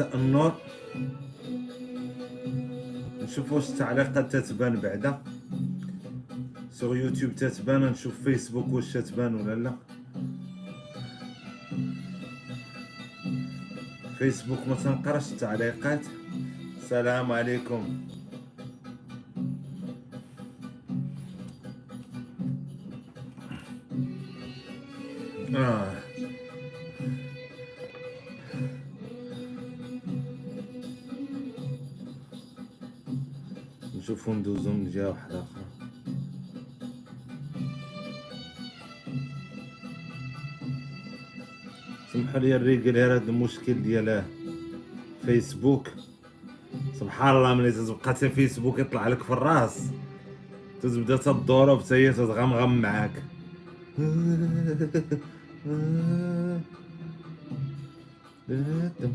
النور. نشوف واش التعليقات تتبان بعدا. سوغ يوتيوب تتبان نشوف فيسبوك واش تتبان ولا لا. فيسبوك ما تنقراش التعليقات. السلام عليكم. ندوزو من جهة واحدة أخرى سمحوا لي الريقل هذا المشكل ديال فيسبوك. سبحان الله ملي تبقى تا فيسبوك يطلع لك في الرأس. تبدا تضرب حتى هي تتغمغم معاك.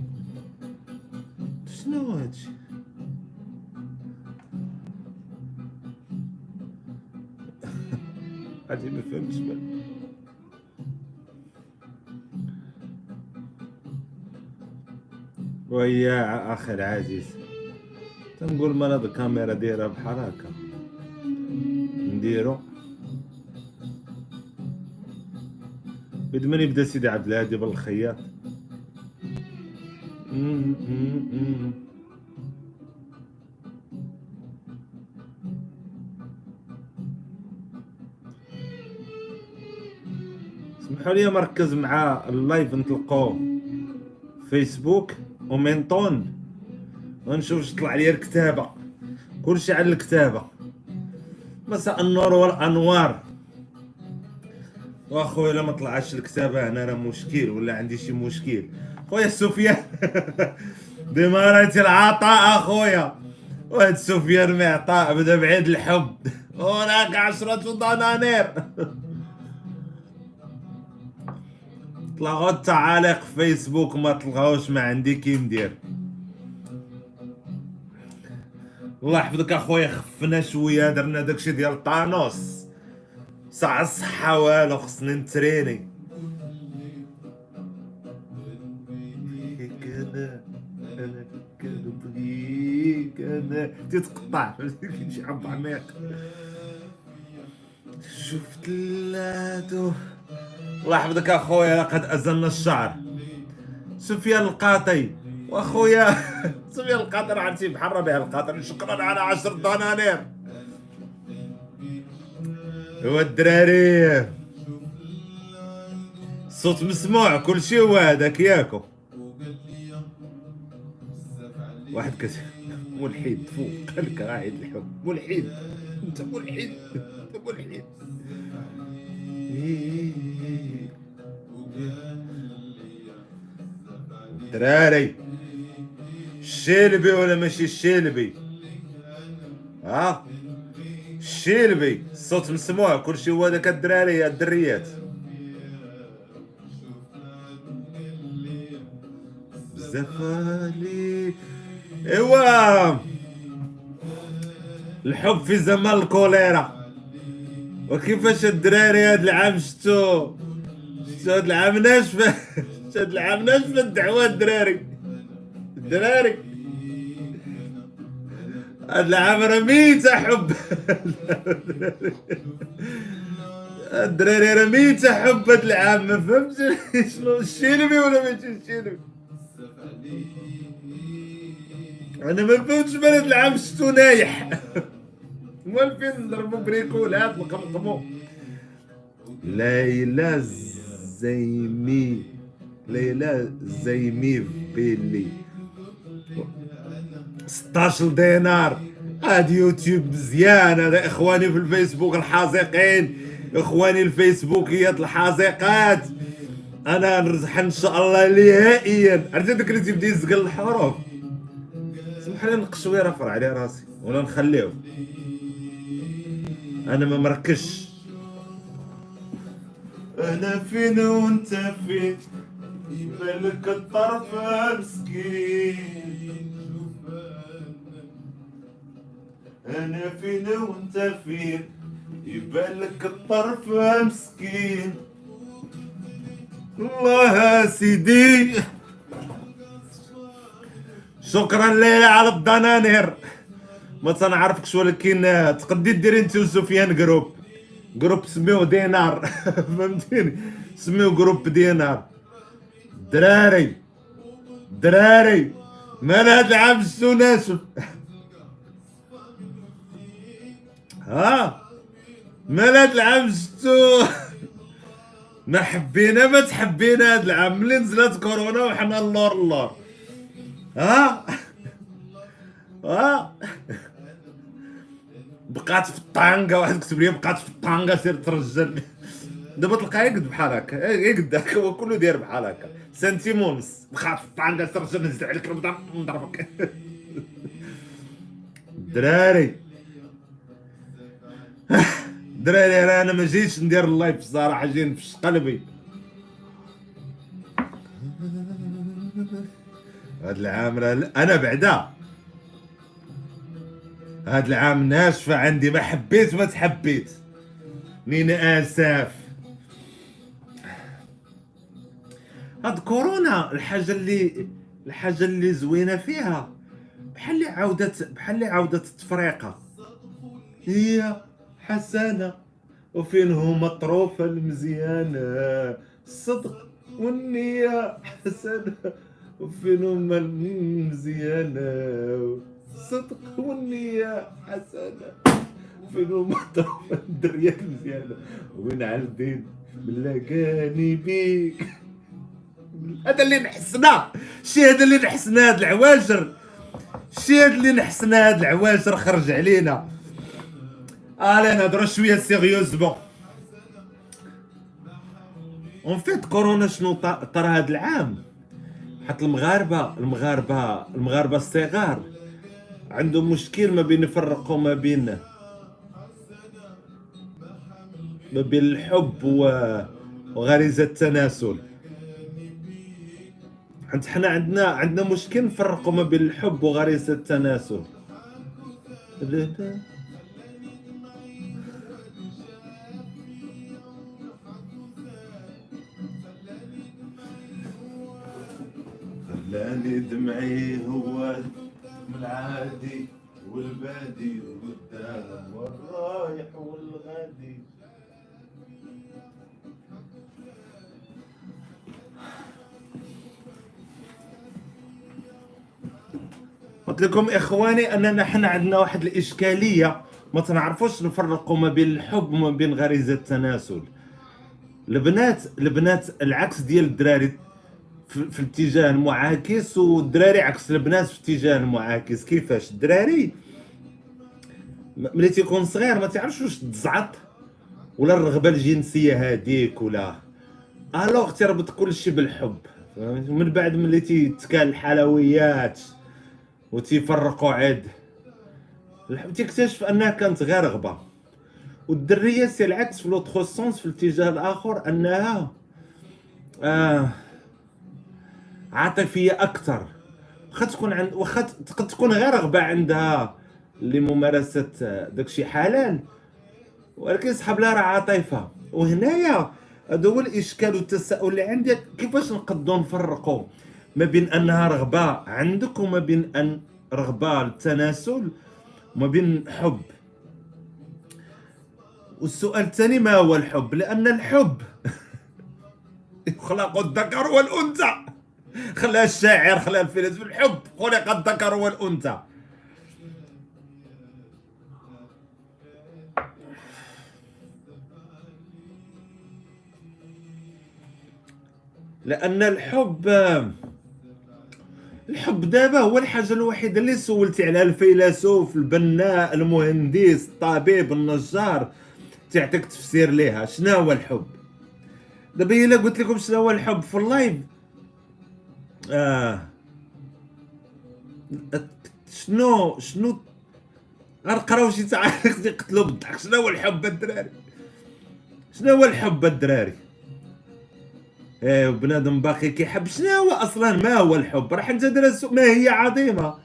ويا أخي العزيز. تنقول هاد الكاميرا دايره بحال هكا. نديرو. بد من يبدأ سيدي عبد الهادي بالخياط. اسمحوا لي مركز مع اللايف نطلقوه فيسبوك. ومنطون ونشوف اش طلع لي الكتابة. كلشي على الكتابة. مساء النور والأنوار. وأخويا الا ما طلعش الكتابة هنا راه مشكل ولا عندي شي مشكل. خويا سفيان. بمرات العطاء أخويا. وهاد سفيان معطاء بدا بعيد الحب. هناك عشرة دنانير طلعوا التعاليق في فيسبوك ما تلقاوش ما عندي كي ندير. الله يحفظك أخويا خفنا شوية درنا داكشي ديال طانوس. ساعة الصحة والو خصني نتريني. أنا أنا كنبغيك أنا تتقطع. شي عميق شفت اللاتو. الله يحفظك اخويا لقد أزلنا الشعر. سفيان القاطي. وأخويا سفيان القاطي راه عرفتي بحال ربيع القاطي شكرا على عشر دنانير. هو الدراري. الصوت مسموع كل شيء هو هذاك ياكو. واحد كت ملحد فوق قال لك قاعد الحب. ملحد. انت ملحد. انت ملحد. دراري. الشلبي ولا ماشي الشلبي ها؟ الشلبي الصوت مسموع. كلشي هو داك الدراري الدريات. بزاف ايوا. الحب في زمان الكوليرا. وكيفاش الدراري هاد العام شتو؟ شتو هاد العام؟ ناشفة. شتو هاد العام؟ ناشفة الدعوة الدراري الدراري هاد العام راه ميتة حب. الدراري راه ميتة حب هاد العام. ما فهمتش شنو الشيلبي ولا ماشي الشيلبي أنا ما فهمتش من هاد العام شتو نايح. امال فين نضربو بريكولات نقمقمو ليلى زيمي ليلى زيمي بيلي. 16 دينار. هاد يوتيوب مزيان هذا إخواني في الفيسبوك الحاذقين إخواني الفيسبوكيات الحاذقات أنا نرزح إن شاء الله نهائيا. عرفتي داك اللي تيبدا يزقل الحروف؟ سمح لي نقش شوية رفع على راسي ولا نخليه أنا ما مركزش. أنا فين وأنت فين؟ ملك الطرف مسكين أنا فين وأنت فين؟ يبان لك الطرف مسكين الله سيدي. شكرا ليلى على الدنانير ما تنعرفكش ولكن تقدي ديري انت وسفيان groupe. groupe سميوه دينار. فهمتيني؟ سميوه groupe دينار. دراري. دراري. مال هاد العام ناشف ها؟ مال هاد العام شتو ما حبينا ما تحبينا هاد العام. ملي نزلت كورونا وحنا اللور اللور. ها؟ ها؟ بقات في الطانقة واحد كتب لي بقات في الطانقة سير ترجل. دابا تلقاه يقد بحال هكا يقد هكا هو كله داير بحال هكا. سنتيمونس بقات في سير ترجل نزل عليك نضربك. دراري. دراري راه أنا ما جيتش ندير اللايف الصراحه جاي نفش قلبي. هاد العام أنا بعدا. هاد العام ناشفة عندي ما حبيت ما تحبيت. نين آسف. هاد كورونا الحاجة اللي الحاجة اللي زوينة فيها بحال اللي عاودت بحال اللي عاودت التفريقة هي حسنة وفين هما الطروفة المزيانة؟ الصدق والنية حسنة وفين هما المزيانة؟ الصدق والنية حسنة. فين هما الطروفة الدرية المزيانة وين عالدين ملاقاني بيك. هذا اللي نحسنا. شي هذا اللي نحسنا هاد العواجر. شي هذا اللي نحسنا هاد العواجر خرج علينا. الي نهضروا شوية sérieusement en fait كورونا شنو طرا هاد العام؟ حتى المغاربه المغاربه المغاربة الصغار. عندهم مشكل ما بين يفرقوا ما بين ما بين الحب وغريزة التناسل. حيت حنا عندنا عندنا مشكل نفرقوا ما بين الحب وغريزة التناسل. خلاني دمعي هو العادي والبادي وقدام. والرايح والغادي. قلت لكم إخواني أننا حنا عندنا واحد الإشكالية. ما تنعرفوش نفرقوا ما بين الحب وما بين غريزة التناسل. البنات البنات العكس ديال الدراري. في, الاتجاه المعاكس والدراري عكس البنات في الاتجاه المعاكس. كيفاش؟ الدراري ملي تيكون صغير ما تعرفش واش تزعط ولا الرغبة الجنسية هذيك ولا. الوغ تربط كل شيء بالحب من بعد ملي تيتكال الحلويات وتيفرقوا عاد تكتشف أنها كانت غير رغبة. والدرية c'est العكس في l'autre sens في الاتجاه الآخر أنها آه عاطفية أكثر. واخا تكون عند واخا تقد تكون غير رغبه عندها لممارسة داكشي حلال ولكن سحب لها راه عاطفة. وهنايا هذا هو الإشكال والتساؤل اللي عندي. كيفاش نقدروا نفرقوا ما بين أنها رغبة عندك وما بين أن رغبة للتناسل وما بين حب؟ والسؤال الثاني ما هو الحب؟ لأن الحب يخلق الذكر والأنثى. خلى الشاعر خلى الفيلسوف الحب خلق الذكر والأنثى. لأن الحب الحب دابا هو الحاجة الوحيدة اللي سولتي عليها الفيلسوف البناء المهندس الطبيب النجار. تعطيك تفسير ليها. شنو هو الحب؟ دابا إلا قلت لكم شنو هو الحب في اللايف آه. شنو شنو؟ غنقراو شي تعاليق يقتلوا بالضحك. شنو هو الحب الدراري؟ شنو هو الحب الدراري؟ إيه بنادم باقي كيحب. شنو هو أصلا؟ ما هو الحب؟ راح ندرس ما هي عظيمة.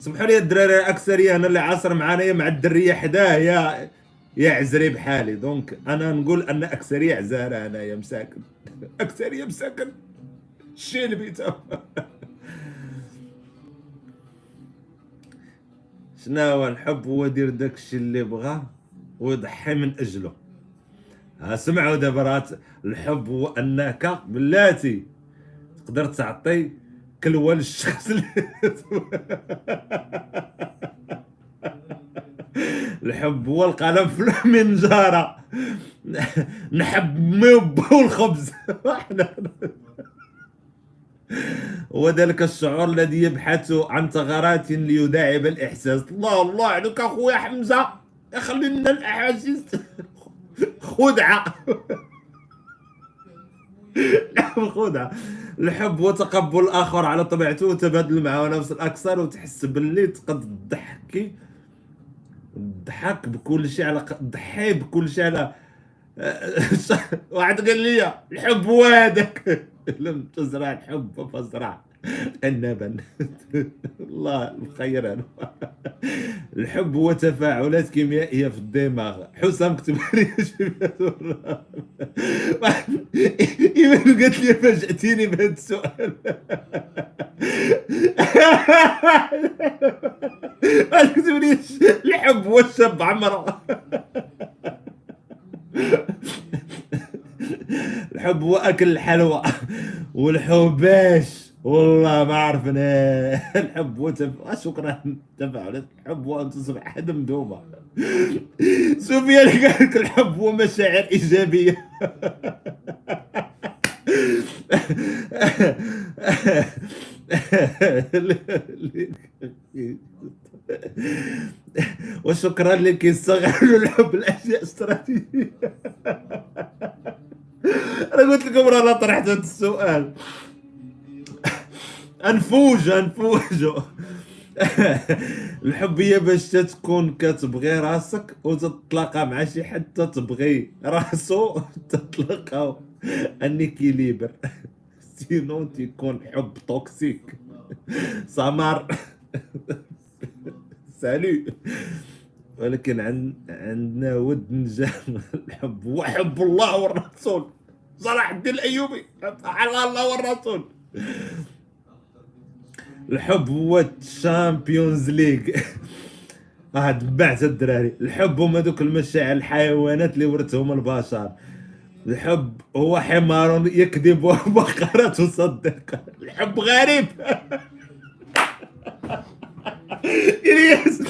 سمحوا لي الدراري الاكثريه أنا اللي عاصر معايا مع الدرية حداه يا يا عزري بحالي. دونك أنا نقول أن اكثريه عزارة انايا مساكن. اكثريه مساكن. الشيء اللي بيتهم شنو هو الحب؟ هو دير داكشي اللي بغاه ويضحي من أجله. ها سمعوا دابا راه الحب هو أنك بلاتي تقدر تعطي كلوه للشخص اللي الحب هو القلم في المنجاره نحب ميوب والخبز وذلك الشعور الذي يبحث عن ثغرات ليداعب الاحساس الله الله عليك أخويا حمزة. خلي لنا الأحاسيس. خدعة. خدعة. الحب هو تقبل الآخر على طبيعته وتبادل معه نفس الأكثر وتحس باللي تقد تضحكي ضحك بكل شيء على ضحي بكل شيء على واحد قال لي الحب هو هذاك لم تزرع الحب فازرع النبن الله الخير. الحب هو تفاعلات كيميائية في الدماغ. حسام كتب لي إيمان قالت لي فاجأتيني بهذا السؤال. ما تكتبليش الحب هو الشاب عمرة. الحب هو أكل الحلوى والحباش والله ما عرفنا الحب هو تف... شكرا. تفاعلات الحب هو أن تصبح حد مدومه سفيان قال لك الحب هو مشاعر إيجابية. وشكرا لك يستغلوا الحب الاشياء استراتيجية. أنا قلت لكم راه طرحت السؤال. أنفوج أنفوج. الحب هي باش تكون كتبغي راسك وتتلاقى مع شي حد تبغي راسو تتلاقاو ان اكيليبر سينو تيكون حب توكسيك سمر سالو ولكن عن عندنا ود نجاح الحب هو حب الله والرسول. صلاح الدين الأيوبي. على الله والرسول. الحب هو ال Champions League. آه تبعت الدراري. الحب هما دوك المشاعر الحيوانات اللي ورثهم البشر. الحب هو حمار يكذب وبقرة تصدق. الحب غريب. الياس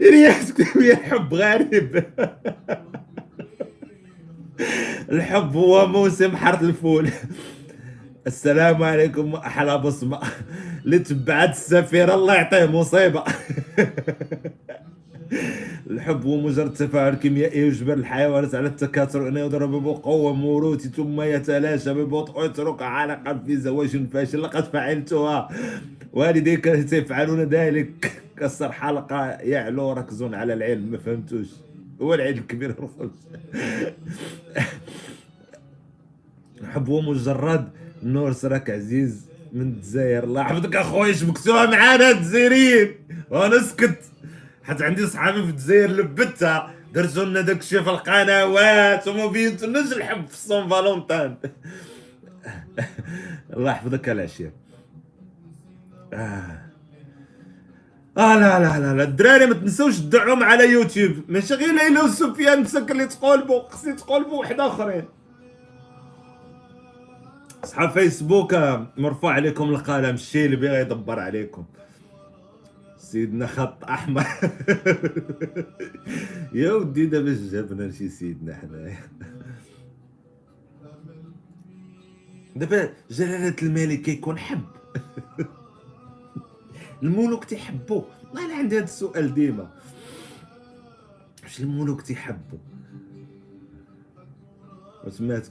الياس كتب الحب غريب. الحب هو موسم حرث الفول. السلام عليكم أحلى بصمه اللي تبعت السفير الله يعطيه مصيبة. الحب هو مجرد تفاعل كيميائي يجبر الحيوانات على التكاثر إنه يضرب بقوة موروثي ثم يتلاشى ببطء ويترك علاقه في زواج فاشل. لقد فعلتها. والديك سيفعلون ذلك؟ كسر حلقة يعلو ركزون على العلم ما فهمتوش. هو العيد الكبير الحب هو مجرد نور سراك عزيز من الجزائر. الله يحفظك اخويا شبكتوها معانا الجزائريين. وأنا سكت حتى عندي صحابي في الجزائر لبتها. درتو لنا داك الشيء في القنوات. وما بينتوناش الحب في سون فالونتان. الله يحفظك العشير. آه. آه لا لا لا لا. الدراري ما تنسوش تدعم على يوتيوب. ماشي غير ليلى وسفيان مسك اللي تقولبوا خصني تقولبوا واحد آخرين. صحاب فيسبوك مرفوع عليكم القلم. الشيء اللي بغا يدبر عليكم. سيدنا خط أحمر. يا ودي دابا جابنا شي سيدنا حنايا. دابا جلالة الملك كيكون حب. الملوك تيحبوا والله أنا عندي هذا السؤال ديما. واش الملوك تيحبوا وسمعت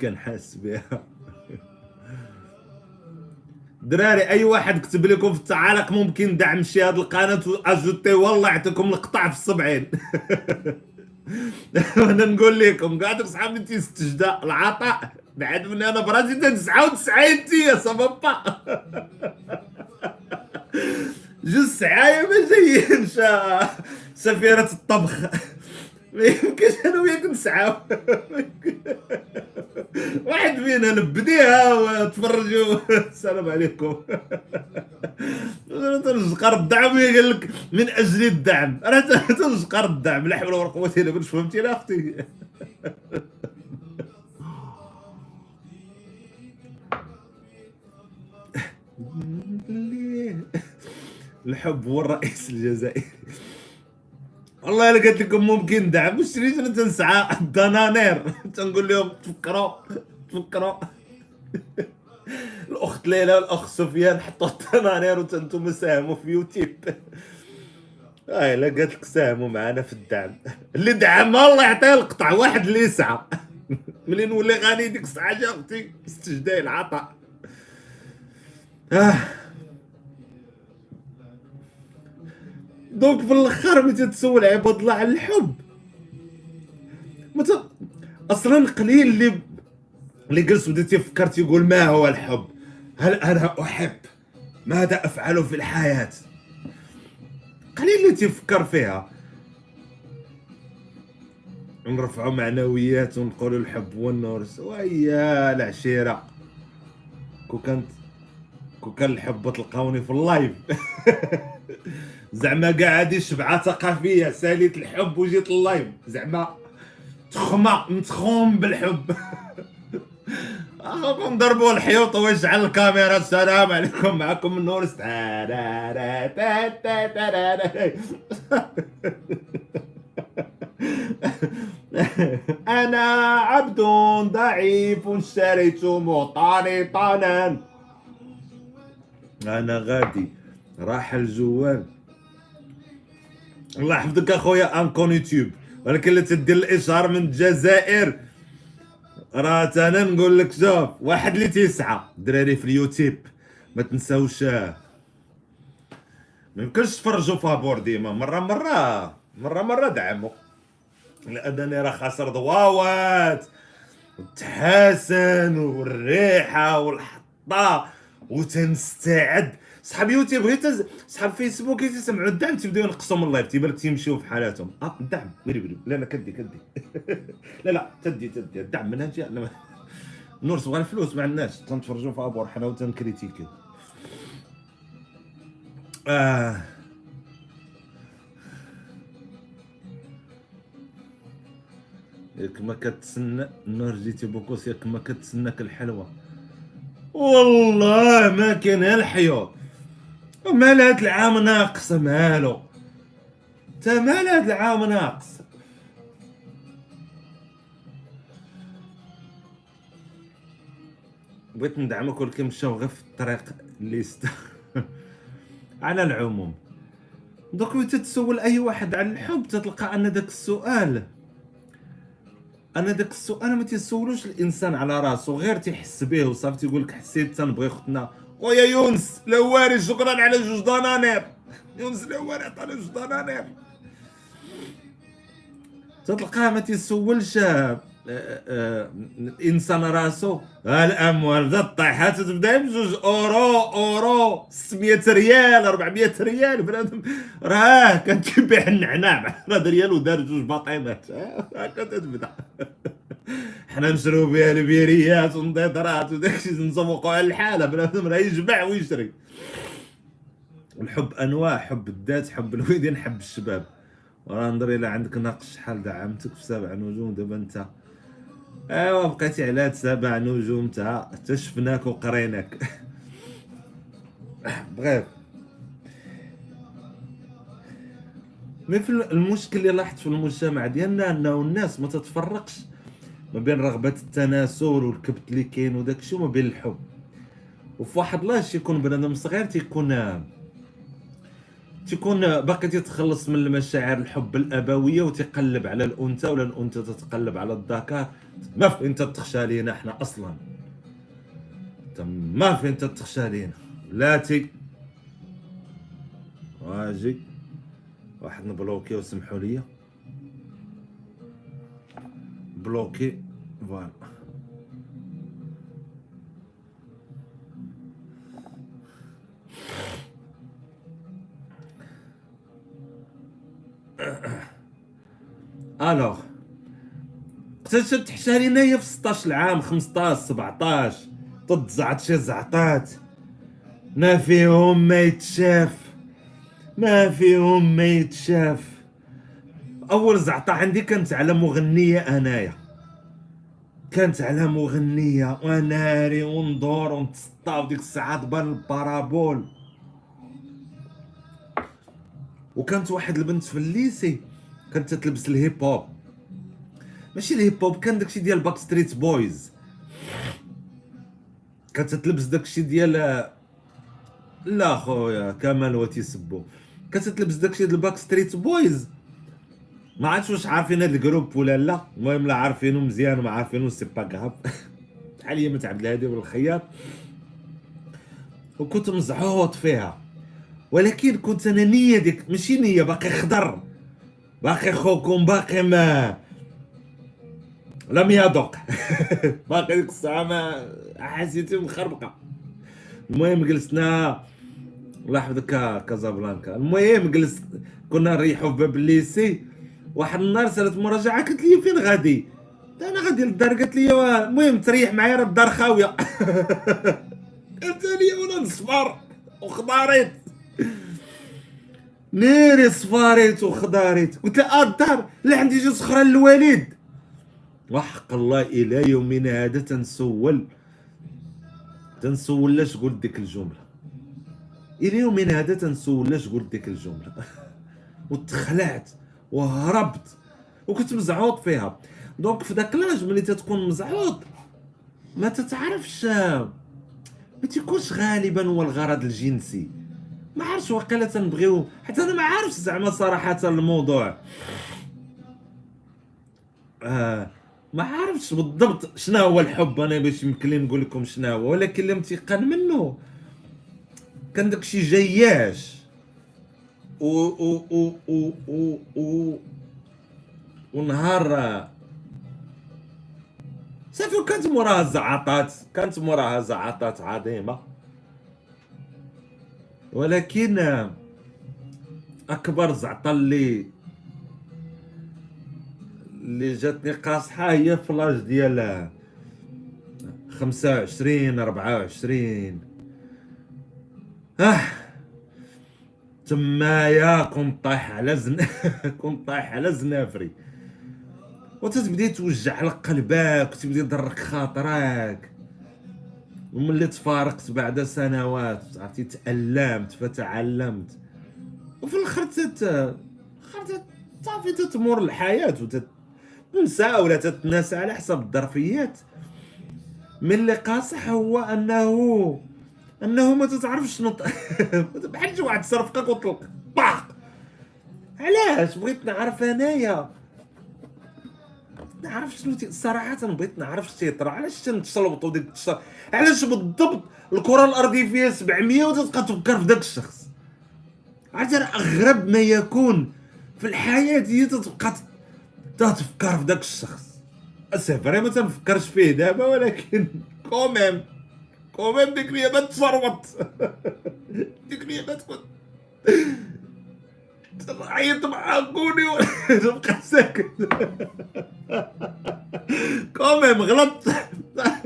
كان حاس بها. دراري أي واحد كتب لكم في التعاليق ممكن دعم شي هاد القناة واجوتي والله يعطيكم القطع في السبعين أنا نقول لكم قاعد صحابي تيستجدى العطاء. بعد من أنا براسي 99 تي يا سبابا جوج سعاية ما جايين سفيرة الطبخ. ما يمكنش أنا وياك نسعاو. واحد فينا نبديها وتفرجوا. السلام عليكم. تنشقر الدعم قال لك من أجل الدعم. راه تنشقر الدعم. لا حول ولا قوة إلا بالله. فهمتي لا أختي؟ الحب هو الرئيس الجزائري. والله إلا قلت لكم ممكن دعم واش شريت تنسعى الدنانير. تنقول لهم تفكروا. تفكروا. الأخت ليلى والأخ سفيان حطوا الدنانير وأنتم ساهموا في يوتيوب. آه إلا قالت لك ساهموا معنا في الدعم. اللي دعم الله يعطيه القطع. واحد اللي يسعى. ملي نولي غني ديك الساعة أختي. استجداء العطاء. آه. دونك في الآخر ملي تتسول عباد الله على الحب. أصلا قليل اللي اللي جلس بدا تيفكر تيقول ما هو الحب؟ هل أنا أحب؟ ماذا أفعل في الحياة؟ قليل اللي تيفكر فيها. نرفعوا معنويات ونقولوا الحب والنور ويا العشيرة. كو كانت كو كان الحب تلقاوني في ال live. زعما كاع هادي شبعه ثقافية ساليت الحب وجيت ال live زعما تخمه متخوم بالحب. اخوكم ضربوا الحيوط وجعل الكاميرا السلام عليكم معكم النور. أنا عبد ضعيف اشتريت مطانطانا أنا غادي راح الجوال الله يحفظك اخويا انكون يوتيوب ولكن اللي تدير الإشهار من الجزائر. راه أنا نقول لك شوف واحد اللي تيسعى دراري في اليوتيوب. ما تنساوش. ما يمكنش تفرجوا فابور ديما. مرة مرة مرة مرة دعموا. لأنني راه خاسر ضواوات والتحاسن والريحة والحطة وتنستعد صحاب يوتيوب غير صحاب فيسبوك تسمعوا. الدعم تبداو ينقصوا من اللايف. تيبان لك تيمشيو في حالاتهم. آه الدعم ويلي ويلي لا لا كدي كدي. لا لا تدي تدي. الدعم من هنا نور تبغى الفلوس ما عندناش. تنتفرجوا في أبور حنا وتنكريتيكي آه. ياك ما كتسنى النور جيتي بوكوس ياك ما كتسناك الحلوة. والله ما كان الحيوط. مال هاد العام ناقص مالو. تا مال هاد العام ناقص. بغيت ندعمك ولكن مشاو غير في الطريق ليست. على العموم. دوك ملي تتسول أي واحد على الحب تتلقى أن داك السؤال. أنا داك السؤال ما تيسولوش الإنسان على راسو غير تيحس به وصافي تيقول لك حسيت تنبغي خوتنا خويا يونس لواري شكرا على جوج دنانير. يونس لواري عطاني جوج دنانير. تتلقاه ما تيسولش الانسان راسو. الأموال بدا الطيحات تبدا بجوج أورو أورو 600 ريال 400 ريال بنادم. راه كان كيبيع النعناع. 10 ريال ودار جوج باطيمات هكا تبدا حنا نشرو بها البيريات ونضيطرات وداكشي نسوقوا على الحالة بنادم راه يجمع ويشري. الحب أنواع حب الذات حب الوالدين حب الشباب. وراه نظري إلا عندك ناقص شحال دعمتك في سبع نجوم دابا أنت. أيوا بقيتي على هاد سبع نجوم حتى شفناك وقريناك. بغيت. مي في المشكل اللي لاحظت في المجتمع ديالنا إنه الناس ما تتفرقش ما بين رغبة التناسل والكبت اللي كاين وداك الشيء وما بين الحب. وفي واحد لاش يكون بنادم صغير تيكون تيكون باقي تيتخلص من المشاعر الحب الأبوية وتيقلب على الأنثى ولا الأنثى تتقلب على الذكر ما فين تتخشى لينا إحنا أصلا. ما فين تتخشى لينا. لاتي واجي. واحد نبلوكي وسمحوا لي. بلوكي. فوالا الوغ اكتشفت حشاري هي في 16 عام 15 17 تضزعت شي زعطات. ما فيهم ما يتشاف ما فيهم ما يتشاف. أول زعطة عندي كانت على مغنية أنايا. كانت على مغنية وناري وندور ونتسطى وديك الساعة تبان البارابول. وكانت واحد البنت في الليسي كانت تلبس الهيب هوب. ماشي ال hip hop كان داكشي ديال Backstreet Boys كانت تلبس داكشي ديال لا خويا كمال وتيسبو. كانت تلبس داكشي ديال Backstreet Boys ما عرفتش واش عارفين هاد ال groupe ولا لا. المهم لا عارفينو مزيان وما عارفينو c'est pas grave بحال يمة عبد الهادي والخياط وكنت مزعوط فيها. ولكن كنت أنا نية ديك ماشي نية باقي خضر. باقي خوكم باقي ما. لم يذق. باقي ديك الساعة ما حسيتي مخربقة. المهم جلسنا. الله يحفظك كازابلانكا. المهم جلس كنا نريحوا في باب ال lycée. واحد النهار سالت مراجعة قالت لي فين غادي؟ أنا غادي للدار قالت لي المهم تريح معايا راه الدار خاوية. قلت لي وأنا نصفر وخضاريت نيري صفاريت وخضاريت قلت لها آه الدار لا عندي جوج أخرى للوالد وحق الله إلى يومنا هذا تنسول. تنسول لاش قلت ديك الجملة. إلى يومنا هذا تنسول لاش قلت ديك الجملة. وتخلعت. وهربت. وكنت مزعوط فيها. donc في داك l'âge ملي تتكون مزعوط ما تتعرفش ما تيكونش غالبا هو الغرض الجنسي. ما عرفتش واقيلا تنبغيو حتى أنا ما عارفش زعما صراحة الموضوع. آه ما عرفتش بالضبط شنو هو الحب. أنا باش يمكن نقول لكم شنو هو ولكن اللي متيقن منه. كان داكشي جياش. ونهار صافي كانت موراها زعاطات كانت موراها زعاطات عظيمه ولكن اكبر زعطه اللي اللي جاتني قاصحه هي فلاش ديال خمسة وعشرين أربعة وعشرين آه تمايا كنت طايح على زن كنت طايح على زنافري. وتتبدي توجع لك قلبك وتبدي يضرك خاطرك. وملي تفارقت بعد سنوات عرفتي تألمت فتعلمت. وفي الآخر تت صافي تتمر الحياة وتنسى ولا تتناسى على حسب الظرفيات. من اللي قاصح هو أنه أنه ما تتعرفش نط... بحال شي واحد صرفقك وطلق باق. علاش؟ بغيت نعرف أنايا. نعرف شنو صراحة بغيت نعرف شنو تيطرا علاش تنتشلبطوا ديك التشر علاش بالضبط الكرة الأرضية فيها 700 وتبقى تفكر في داك الشخص؟ عرفتي أغرب ما يكون في الحياة هي تتبقى تفكر في داك الشخص. c'est vrai ما تنفكرش فيه دابا ولكن quand même quand même ديك اليوم تفرمط ديك اليوم تكون عيط مع كوني تبقى ساكت كوميم غلطت.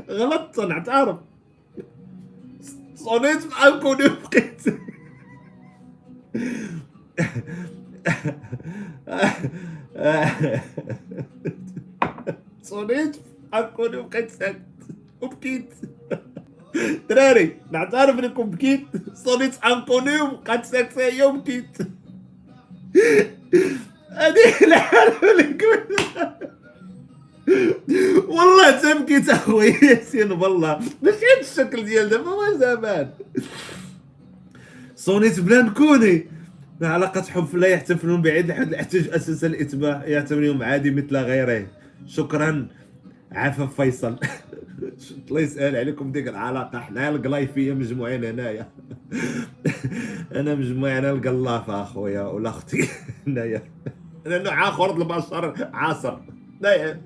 غلطت نعترف صونيت مع كوني وبقيت. صونيت مع كوني وبقيت. ساكت وبكيت دراري نعترف إنكم بكيت. صونيت انكوني وبقيت ساكت هي وبكيت هذه الحالة اللي والله تبكيت اخويا ياسين والله ماشي هاد الشكل ديال دابا ما زمان. صونيت بلا نكوني علاقة حب لا يحتفلون بعيد احد الاحتجاج أساس الإتباع. يعتبرهم عادي مثل غيره. شكرا. عفا فيصل. الله يسهل عليكم ديك العلاقة. حنا القلايفيه مجموعين هنايا. أنا مجموعين القلافه أخويا ولا أختي. هنايا. لأنه آخر البشر عاصر. لا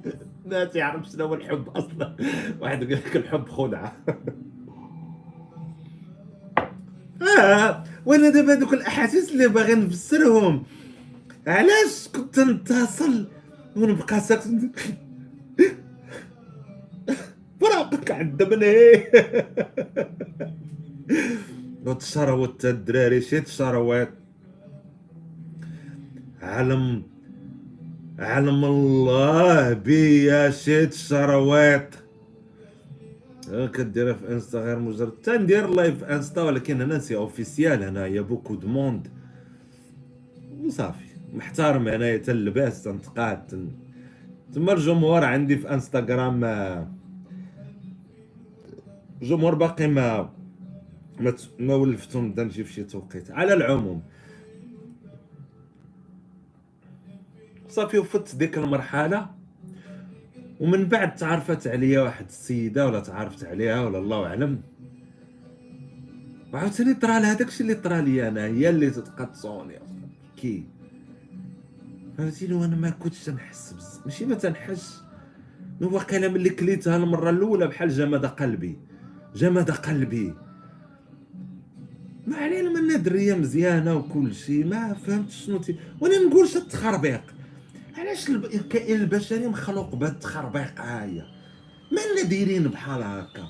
ما تعرف شنو هو الحب أصلا. واحد يقول لك الحب خدعة. آه وأنا دابا هذوك الأحاسيس اللي باغي نفسرهم. علاش كنت نتصل ونبقى ساكت؟ فراقك عندبني وتشروت الدراري شي تشروات علم علم الله بيا شي تشروات كديرها في Insta غير مجرد تندير live Insta ولكن هنا c'est officiel هنايا beaucoup de monde. وصافي. محترم هنايا تا اللباس تنتقاد تما الجمهور عندي في انستغرام. الجمهور باقي ما ما, ما ولفتهم نبدا نجي في شي توقيت. على العموم صافي وفت ديك المرحلة ومن بعد تعرفت عليا واحد السيدة ولا تعرفت عليها ولا الله أعلم. وعاوتاني طرا لها داكشي اللي طرا لي أنا هي اللي تتقطعوني. كي؟ فهمتيني وأنا ما كنتش تنحس بزاف ماشي ما تنحس. كلام اللي كليتها المرة الأولى بحال جمد قلبي. جمد قلبي. ما علينا من دريه مزيانة وكل شيء ما فهمتش شنو تي وأنا نقول شي التخربيق علاش الكائن البشري مخلوق بهاد التخربيق هايا؟ مالنا دايرين بحال هكا.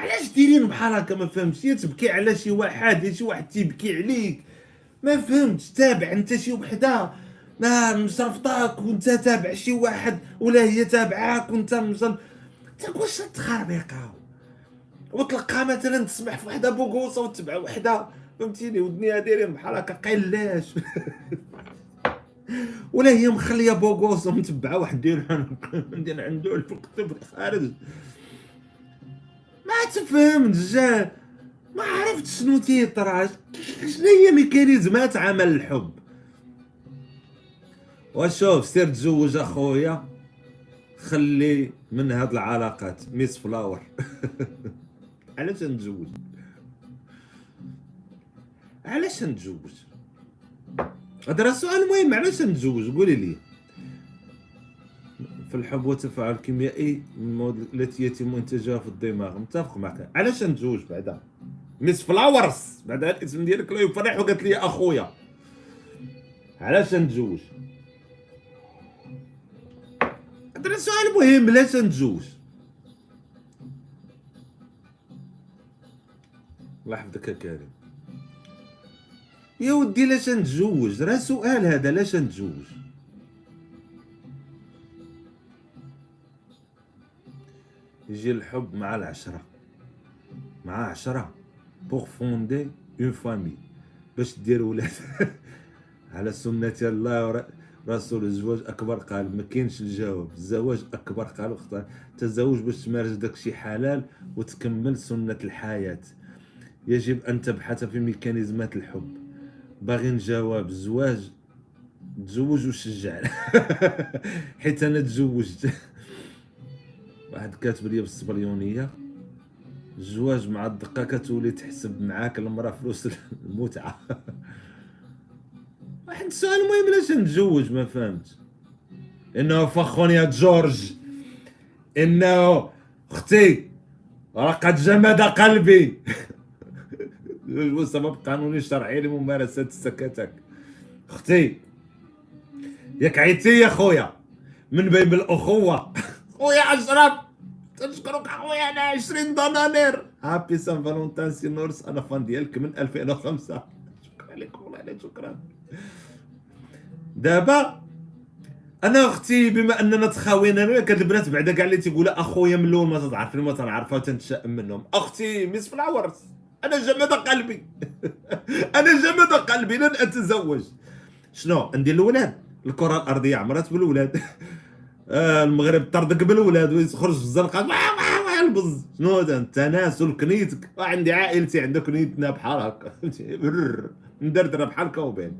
علاش دايرين بحال هكا؟ ما فهمتش. تبكي على شي واحد شي واحد تيبكي عليك. ما فهمتش. تابع انت شي وحدة. ما مصرفطاك وانت تابع شي واحد ولا هي تابعاك وانت مصرف واش تخربيقه وتلقى مثلا تسمح في وحدة بوغوصة وتبع وحدة فهمتيني؟ ودنيا دايرين بحال هكا قلاش ولا هي مخلية بوغوصه متبعه واحد دير ندير عنده الكتب الخارج. ما تفهمتش جا ما عرفت شنو تيطرا. شنو هي ميكانيزمات عمل الحب؟ وشوف سير تزوج أخويا. خلي من هاد العلاقات ميس فلاور. علاش نتزوج؟ علاش نتزوج؟ هذا سؤال مهم علاش نتزوج؟ قولي لي. في الحب والتفاعل الكيميائي المواد التي يتم انتاجها في الدماغ. متفق معك. علاش نتزوج بعدا؟ Miss Flowers. بعدا الاسم ديالك لا يفرح وقالت لي أخويا. علاش نتزوج؟ هذا سؤال مهم علاش نتزوج الله يحفظك يا كريم. يا ودي لاش نتزوج راه سؤال هذا لاش نتزوج يجي الحب مع العشرة. مع عشرة pour fonder une famille باش دير ولاد. على سنة الله رسول الزواج أكبر قال ما كاينش الجواب الزواج أكبر قال اختار تزوج باش تمارس داكشي حلال وتكمل سنة الحياة. يجب أن تبحث في ميكانيزمات الحب. باغي نجاوب الزواج تزوج وشجع. حيت أنا تزوجت. واحد كاتب لي بالصبليونيه الزواج مع الدقة كتولي تحسب معاك المرأة فلوس المتعة. واحد السؤال المهم علاش نتزوج؟ ما فهمت إنه فخون يا جورج. إنه أختي رقد جمد قلبي. هو سبب قانوني شرعي لممارسة السكتك؟ أختي ياك عيتي يا خويا. من باب الأخوة. خويا اشرف تنشكرك اخويا أنا 20 دنانير. هابي سان فالونتان سي نورس أنا فان ديالك من 2005 لك والله شكرا دابا أنا أختي بما أننا تخاوينا أنا كاد البنات بعدا كاع اللي تيقولوا أخويا من الأول ما تتعرفني ما تنعرفها وتنتشائم منهم. أختي Miss Flowers أنا جمد قلبي. أنا جمد قلبي لن أتزوج. شنو؟ ندير الاولاد الكرة الأرضية عمرات بالولاد. آه المغرب طردك بالولاد ويخرج في الزنقة. البز. شنو التناسل كنيتك عندي عائلتي عندها كنيتنا بحال هكا. مدردرة بحال كوبين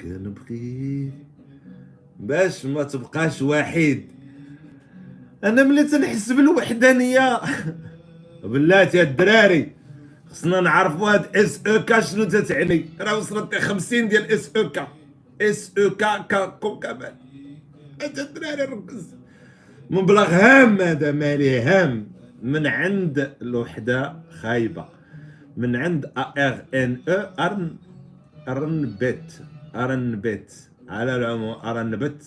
كنبغي باش ما تبقاش وحيد. أنا ملي تنحس بالوحدانية. بلاتي الدراري خصنا نعرفوا هاد إس أو كا شنو تتعني. راه وصلت 50 ديال إس أو كا. إس أو كا كا كو كمان. أنت الدراري ركز. مبلغ هام هذا مالي هام من عند الوحدة خايبة. من عند ار ان أو ارن أرن بيت ارن بيت على العموم ارن بيت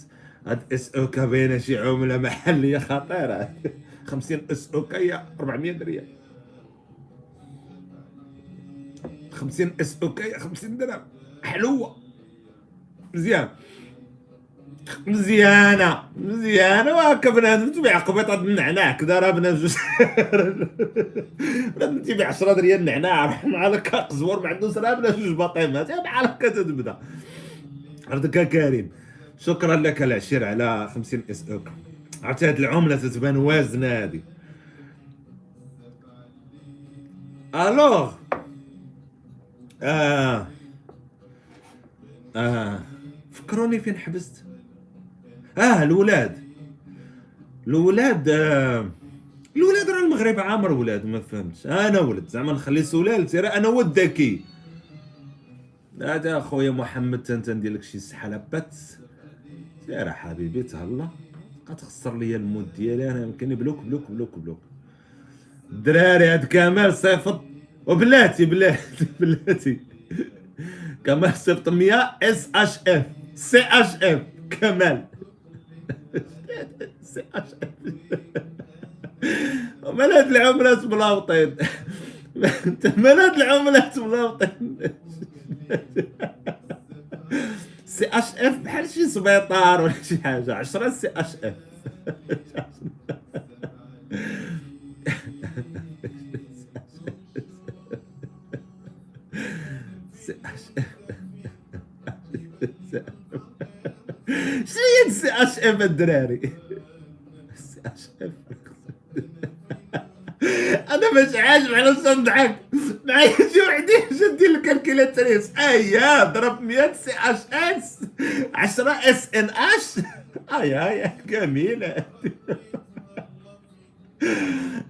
هاد إس أو كا باينه شي عمله محليه خطيرة. 50 إس أو كا 400 درهم 50 إس أو كا 50 درهم. حلوة. مزيان. مزيانة مزيانة. وهكا بنادم تبيع قبيطه النعناع كذا راه بنادم بنادم تبيع 10 ريال النعناع مع هكا قزور ما عندوش راه بنادم جوج باطيمات بحال هكا تبدا. عرضك كريم؟ شكرا لك العشير على 50 اس أو. عرفتي هاد العملة تتبان وازنة هادي. الوغ! آه. آه. فكروني فين حبست؟ آه الولاد. الولاد آه الولاد راه المغرب عامر ولاد ما فهمتش. أنا ولد زعما نخلي سلالتي راه أنا ولد ذكي. هذا أخويا محمد أنت ندير لك شي سحله بات سير حبيبي تهلا. غتخسر ليا ال mood ديالي أنا يمكن bloque bloque bloque bloque. الدراري هاد كمال صيفط. وبلاتي بلاتي بلاتي. كمال صيفط 100 CHF CHF كمال. هاد العملات ملاوطين. مال هاد العملات ملاوطين. CHF بحال شي سبيطار ولا شي حاجة. 10 CHF. شنو هي سي اش اف الدراري؟ سي اش اف أنا مش عاجب على نضحك معايا شي وحدي شدي الكالكيلاتريس ايا ضرب 100 سي اش اس. 10 اس ان اش. أي اي جميلة.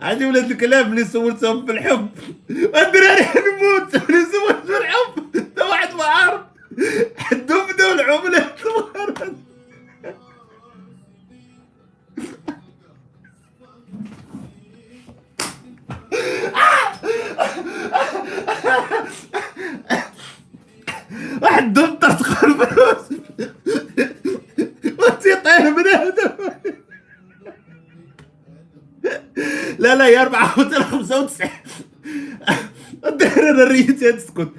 عندي ولاد الكلاب اللي سولتهم في الحب. الدراري نموت اللي سولت في الحب. واحد ما عارف حدهم بداو العملات واحد دمطر تدخل فلوس وتيطير بنادم لا لا يا 495 الدهر أنا ريتي تسكت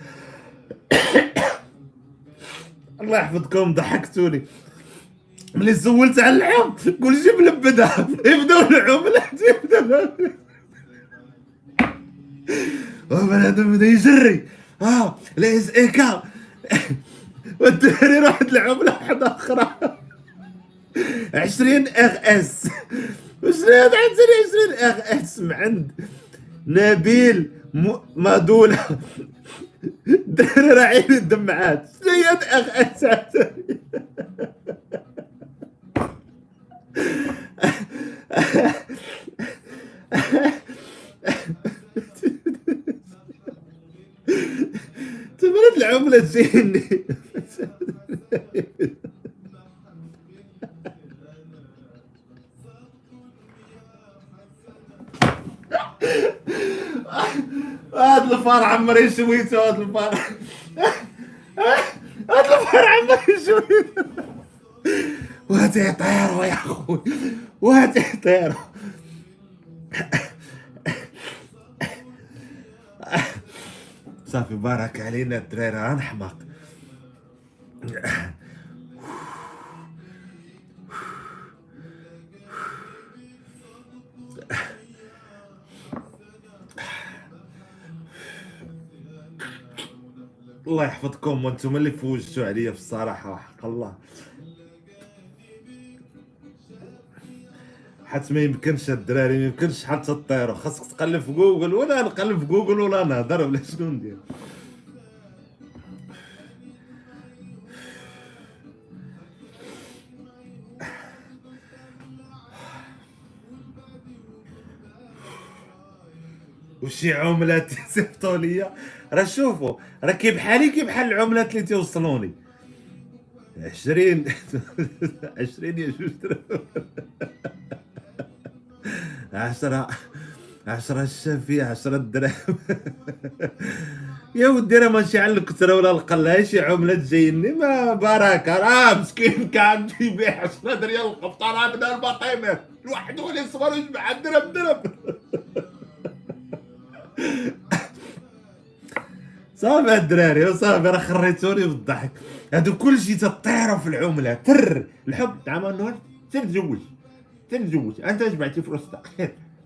الله يحفظكم ضحكتوني. ملي سولت على الحب قول جيب لبدها يبداو العملات يبداو وبنادم بدا يجري. آه ليز ايكا والدري راحت العملة واحدة أخرى. عشرين إغ إس. وشنو هاد عشرين إغ إس. من عند نبيل مادولة الدري راه الدمعات شنو هي اغ اس تبرد العملة تجيني هاد الفار عمري شويته هاد الفار هاد الفار عمري شويته وهاتي يطيروا يا خوي وهاتي يطيروا صافي بارك علينا الدراري غنحماق الله يحفظكم وأنتم اللي فوجتوا عليا في الصراحه وحق الله. حيت ما يمكنش الدراري ما يمكنش حتى تطيروا خاصك تقلب في جوجل ولا نقلب في جوجل ولا نهضر ولا شنو ندير. وشي عملات صيفطوا ليا راه شوفوا راه كي بحالي كي بحال العملات اللي توصلوني. عشرين عشرين يا جوج عشرة عشرة الشافية عشرة دراهم يا ودي راه ماشي على الكثرة ولا القلة شي عملة تجيني ما بركة. راه مسكين كان يبيع 10 ريال القبطة راه بدأ البطيمة الواحد هو اللي صغر يجمع درهم درهم. صافي الدراري وصافي راه خريتوني بالضحك. هادو كلشي تطيروا في العملة تر الحب. زعما النهار تزوج. سير تزوج. أنت جمعتي فلوس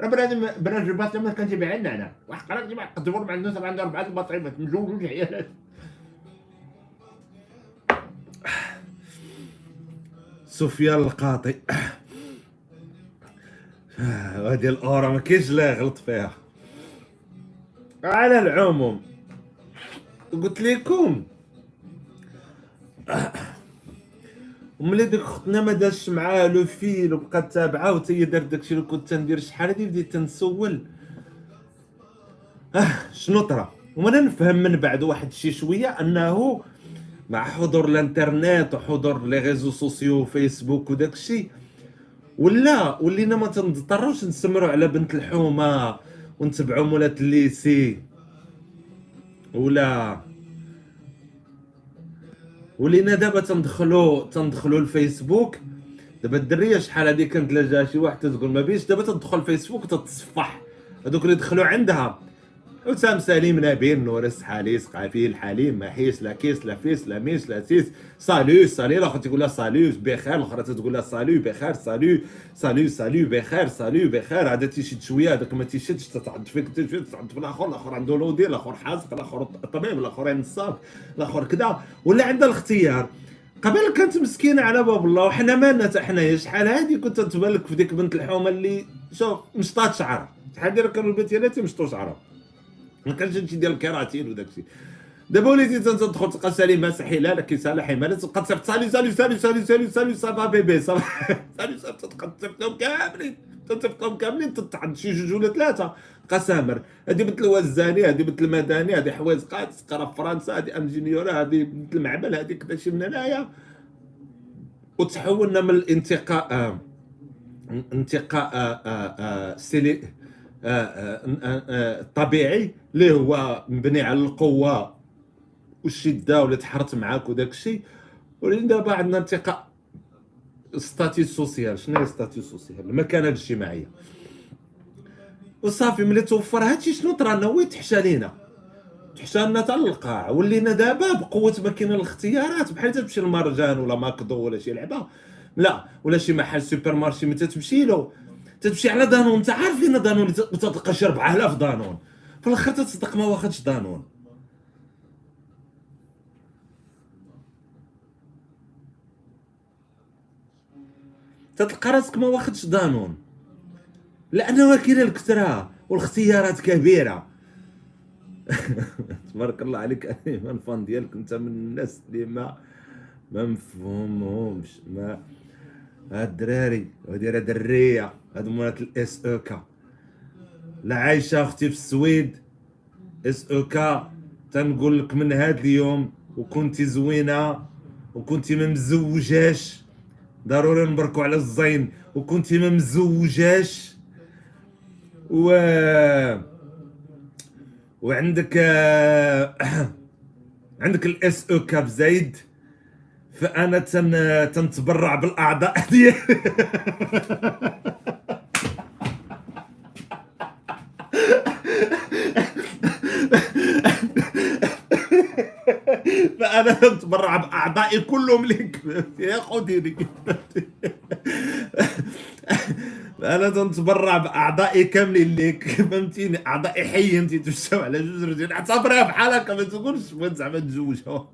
راه بنادم بنادم الباط ما كان تيبيع النعناع واحد قرا تيبيع قدور مع الناس عنده أربعة البطعيمات مزوج عيالات سفيان القاطي. هذه الأورا ما كاينش لا غلط فيها. على العموم. قلت لكم. وملي ديك اختنا ما دارش معاه le fil وبقات تابعة وتا هي دارت داكشي اللي كنت تندير شحال هادي بديت تنسول. آه شنو طرا؟ وأنا نفهم من بعد واحد شي شوية أنه مع حضور الانترنت وحضور les réseaux sociaux فيسبوك وداكشي ولا ولينا ما تنضطروش نسمروا على بنت الحومة ونتبعوا مولات الليسي. ولا ولينا دابا تندخلوا تندخلوا الفيسبوك. دابا الدرية شحال هذه كانت لا جا شي واحد تقول ما بيش دابا تدخل الفيسبوك وتتصفح. هذوك اللي دخلوا عندها. حسام سليم نبيل نورس حاليس قافيل حليم ما حيس لا ميس لا سيس. سالو سالي الآخر تقول لها سالو بخير. الاخرى تقول لها سالو بخير سالو سالو سالو بخير سالو بخير. هذا تيشد شوية هذاك ما تيشدش تتعد فيك تتعد في الآخر. الآخر عنده لودي الآخر حاسق الآخر طبيب الآخر نصاب الآخر كذا. ولا عندها الاختيار. قبل كانت مسكينة على باب الله وحنا مالنا حتى حنايا شحال هادي كنت تبالك في ديك بنت الحومة اللي شوف مشطات شعرها. شحال ديال كانوا البنت ديالها؟ مشطوا شعرها. ما كانش هادشي ديال الكراتين وداك الشيء. دابا وليتي تدخل تلقى سليمه سحي لا كي صالح ما تبقى تصيفط سالي سالي سالي سالي سالي سالي صافا بيبي صافا سالي سالي تبقى تصيفطهم كاملين تصيفطهم كاملين تتعد شي جوج ولا ثلاثة. قسامر هادي بنت الوزاني هادي بنت المدني هادي حوايج قاد تقرا في فرنسا هادي انجينيور هادي بنت المعمل هادي كذا شي من هنايا. وتحولنا من الانتقاء آه انتقاء آه آه سيلي طبيعي اللي هو مبني على القوة والشدة ولا تحرت معاك وداك الشيء؟ ولكن دابا عندنا انتقاء statut social. شنو هي social؟ المكانة الاجتماعية. وصافي ملي توفر هادشي شنو طرا لنا؟ وين تحشى لينا؟ تحشى لنا حتى للقاع. ولينا دابا بقوة ما كاين الاختيارات بحال تمشي للمرجان ولا ماكدو ولا شي لعبة. لا ولا شي محل supermarché متى تمشي له؟ تمشي على دانون. انت عارف إن دانون تلقى شي 4000 دانون. في الآخر تصدق ما واخدش دانون تتلقى راسك ما واخدش دانون لأنه كاينة الكثرة والاختيارات كبيرة. تبارك الله عليك أيمن فان ديالك أنت من الناس اللي ما ما مفهومهمش. ما هاد الدراري وهادي راه دريه هادو مولات الاس أو كا لا عايشه أختي في السويد. اس أو كا تنقول لك من هاد اليوم وكنتي زوينة وكنتي ما مزوجاش ضروري نبركو على الزين وكنتي ما مزوجاش و وعندك عندك الاس أو كاب زايد. فأنا تن تنتبرع بالأعضاء ديالي. فانا تنتبرع باعضائي كلهم لك. خذيني أنا تنتبرع باعضائي كاملين ليك فهمتيني؟ أعضائي حي أنت تمشاو على جوج رجال أعتبرها بحال هكا ما تقولش بغيت زعما تزوجها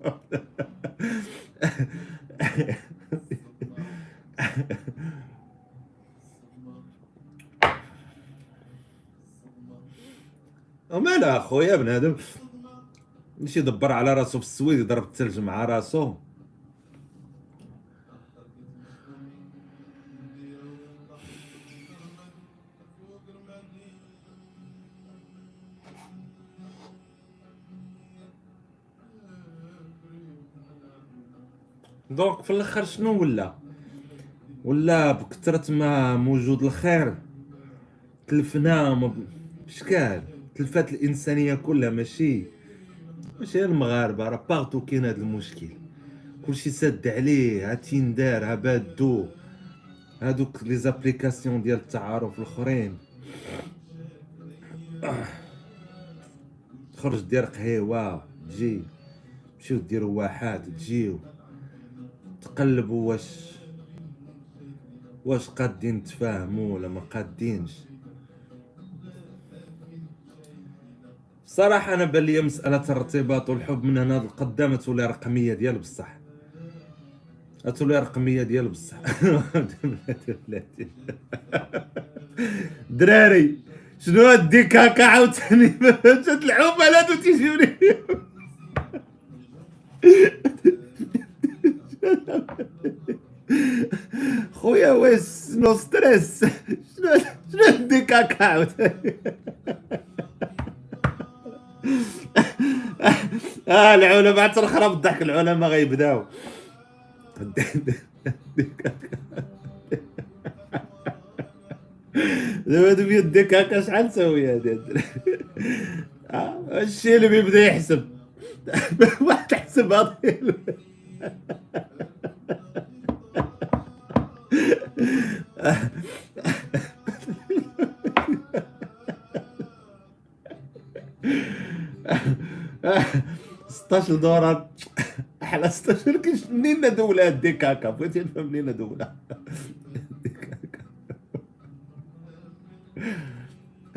ومالا أخويا بنادم ماشي يدبر على راسو في السويد يضرب الثلج مع راسو. دونك في الآخر شنو ولا؟ ولا بكثرة ما موجود الخير. تلفنا بشكال؟ تلفات الإنسانية كلها ماشي. ماشي المغاربة راه باغتو كاين هذا المشكل. كلشي ساد عليه ها تيندار ها بادو هادوك لي زابليكاسيون ديال التعارف الأخرين. خرج دير قهيوة تجي تمشيو ديروا واحات تجيو. تقلبوا واش واش قادين تفاهموا ولا ما قادينش. صراحة أنا بان لي مسألة الارتباط والحب من هنا لقدام تولي رقمية ديال بصح. تولي رقمية ديال بصح. دراري شنو هاديك هكا عاوتاني؟ جات العملاء وتيجيوني خويا واش نو ستريس شنو شنو هاديك هكا عاوتاني؟ آه العلماء تنخرب الضحك العلماء غيبداو. دابا هادو بيديك هكا شحال تساوي هادي؟ آه، الشيء اللي بيبدا يحسب. واحد حسب هادي 16 دولار أحلى 16 كاش منين دولة هديك هكا؟ بغيتي نفهم منين دولة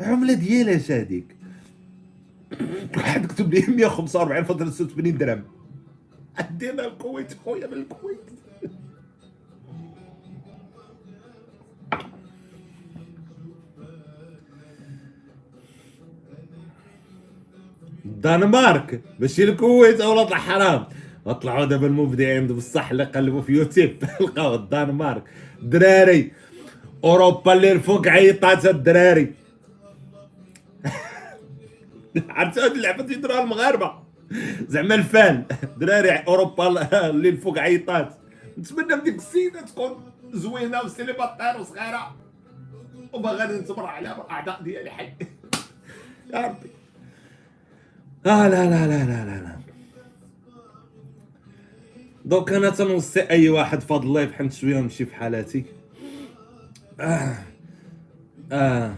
عملة ديال اش هذيك واحد كتب لي 145.86 درهم. عندنا الكويت خويا من الكويت. الدنمارك ماشي الكويت أولاد الحرام اطلعوا دابا المبدعين بصح اللي قلبوا في يوتيوب. لقاو الدنمارك. دراري. أوروبا اللي الفوق عيطات الدراري. عرفت هاد اللعبة تيديروها المغاربة؟ زعما ال fan. دراري أوروبا اللي الفوق عيطات. نتمنى من ديك السيدة تكون زوينة و célibataire وصغيرة. وما غادي نتبرع عليها بالأعضاء ديالي حي. يا ربي. لا لا لا لا لا لا, لا. دوك أنا تنوصي أي واحد فضل الله بحال شوية نمشي في حالاتي آه. آه.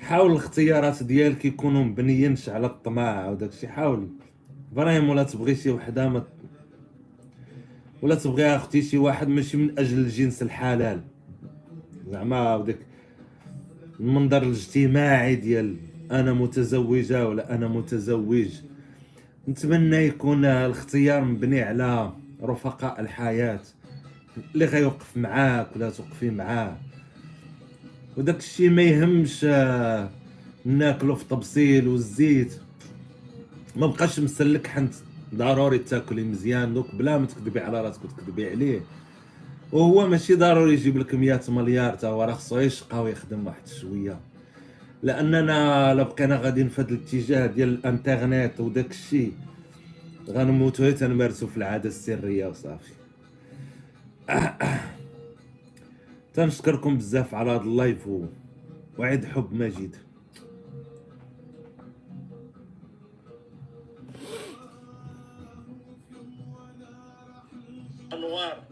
حاول الاختيارات ديالك يكونوا مبنيينش على الطماع وداك الشيء حاول إبراهيم ولا تبغي شي وحدة ما ولا تبغي أختي شي واحد ماشي من أجل الجنس الحلال زعما وداك المنظر الاجتماعي ديال أنا متزوجة ولا أنا متزوج. نتمنى يكون الاختيار مبني على رفقاء الحياة. اللي غيوقف معاك ولا توقفي معاه. وداك الشيء ما يهمش آه، ناكلو في طبسيل والزيت. ما بقاش مسلك حنت ضروري تاكلي مزيان دوك بلا ما تكذبي على راسك وتكذبي عليه. وهو ماشي ضروري يجيب لك 100 مليار تا هو راه خصو يشقى ويخدم واحد شوية. لأننا لو بقينا غاديين في هذا الاتجاه ديال الانترنت وداك الشيء غنموتو غير تنمارسو في العادة السرية وصافي. تنشكركم بزاف على هذا اللايف وعيد حب مجيد. أنوار.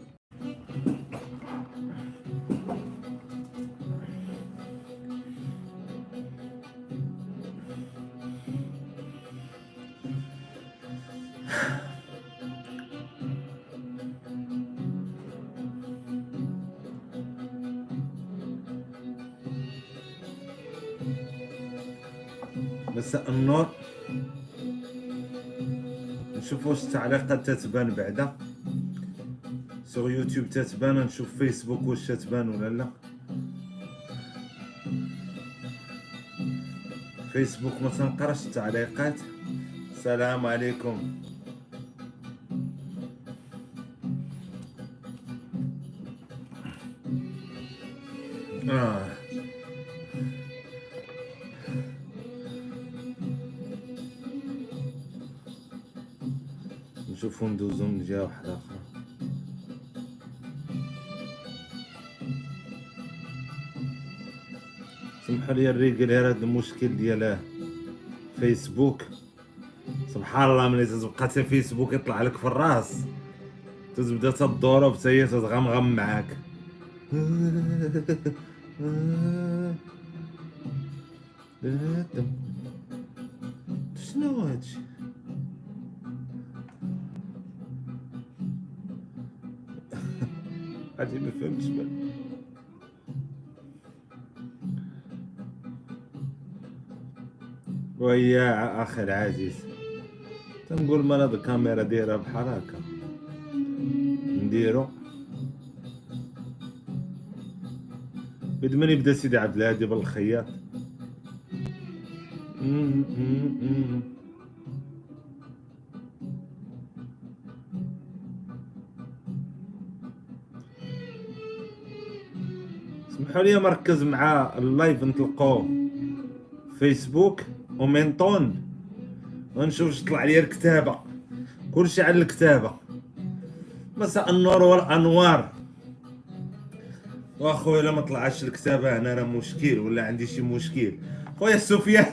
النور. نشوف واش التعليقات تتبان بعدا. سوغ يوتيوب تتبان نشوف فيسبوك واش تتبان ولا لا. فيسبوك ما تنقراش التعليقات. السلام عليكم. آه. لي الرجال هذا المشكل ديال فيسبوك. سبحان الله ملي تبقى حتى فيسبوك يطلع لك في الراس. تبدا تدور حتى هي تتغمغم معاك. أخي العزيز تنقول هاد الكاميرا دايره بحال هكا نديرو. بد من يبدأ سيدي عبد الهادي بالخياط. اسمحوا لي مركز مع اللايف نطلقوه فيسبوك ومنطون ونشوف اش طلع لي الكتابة. كلشي على الكتابة. مساء النور والأنوار. وأخويا إلا ما طلعش الكتابة هنا راه مشكل ولا عندي شي مشكل. خويا سفيان.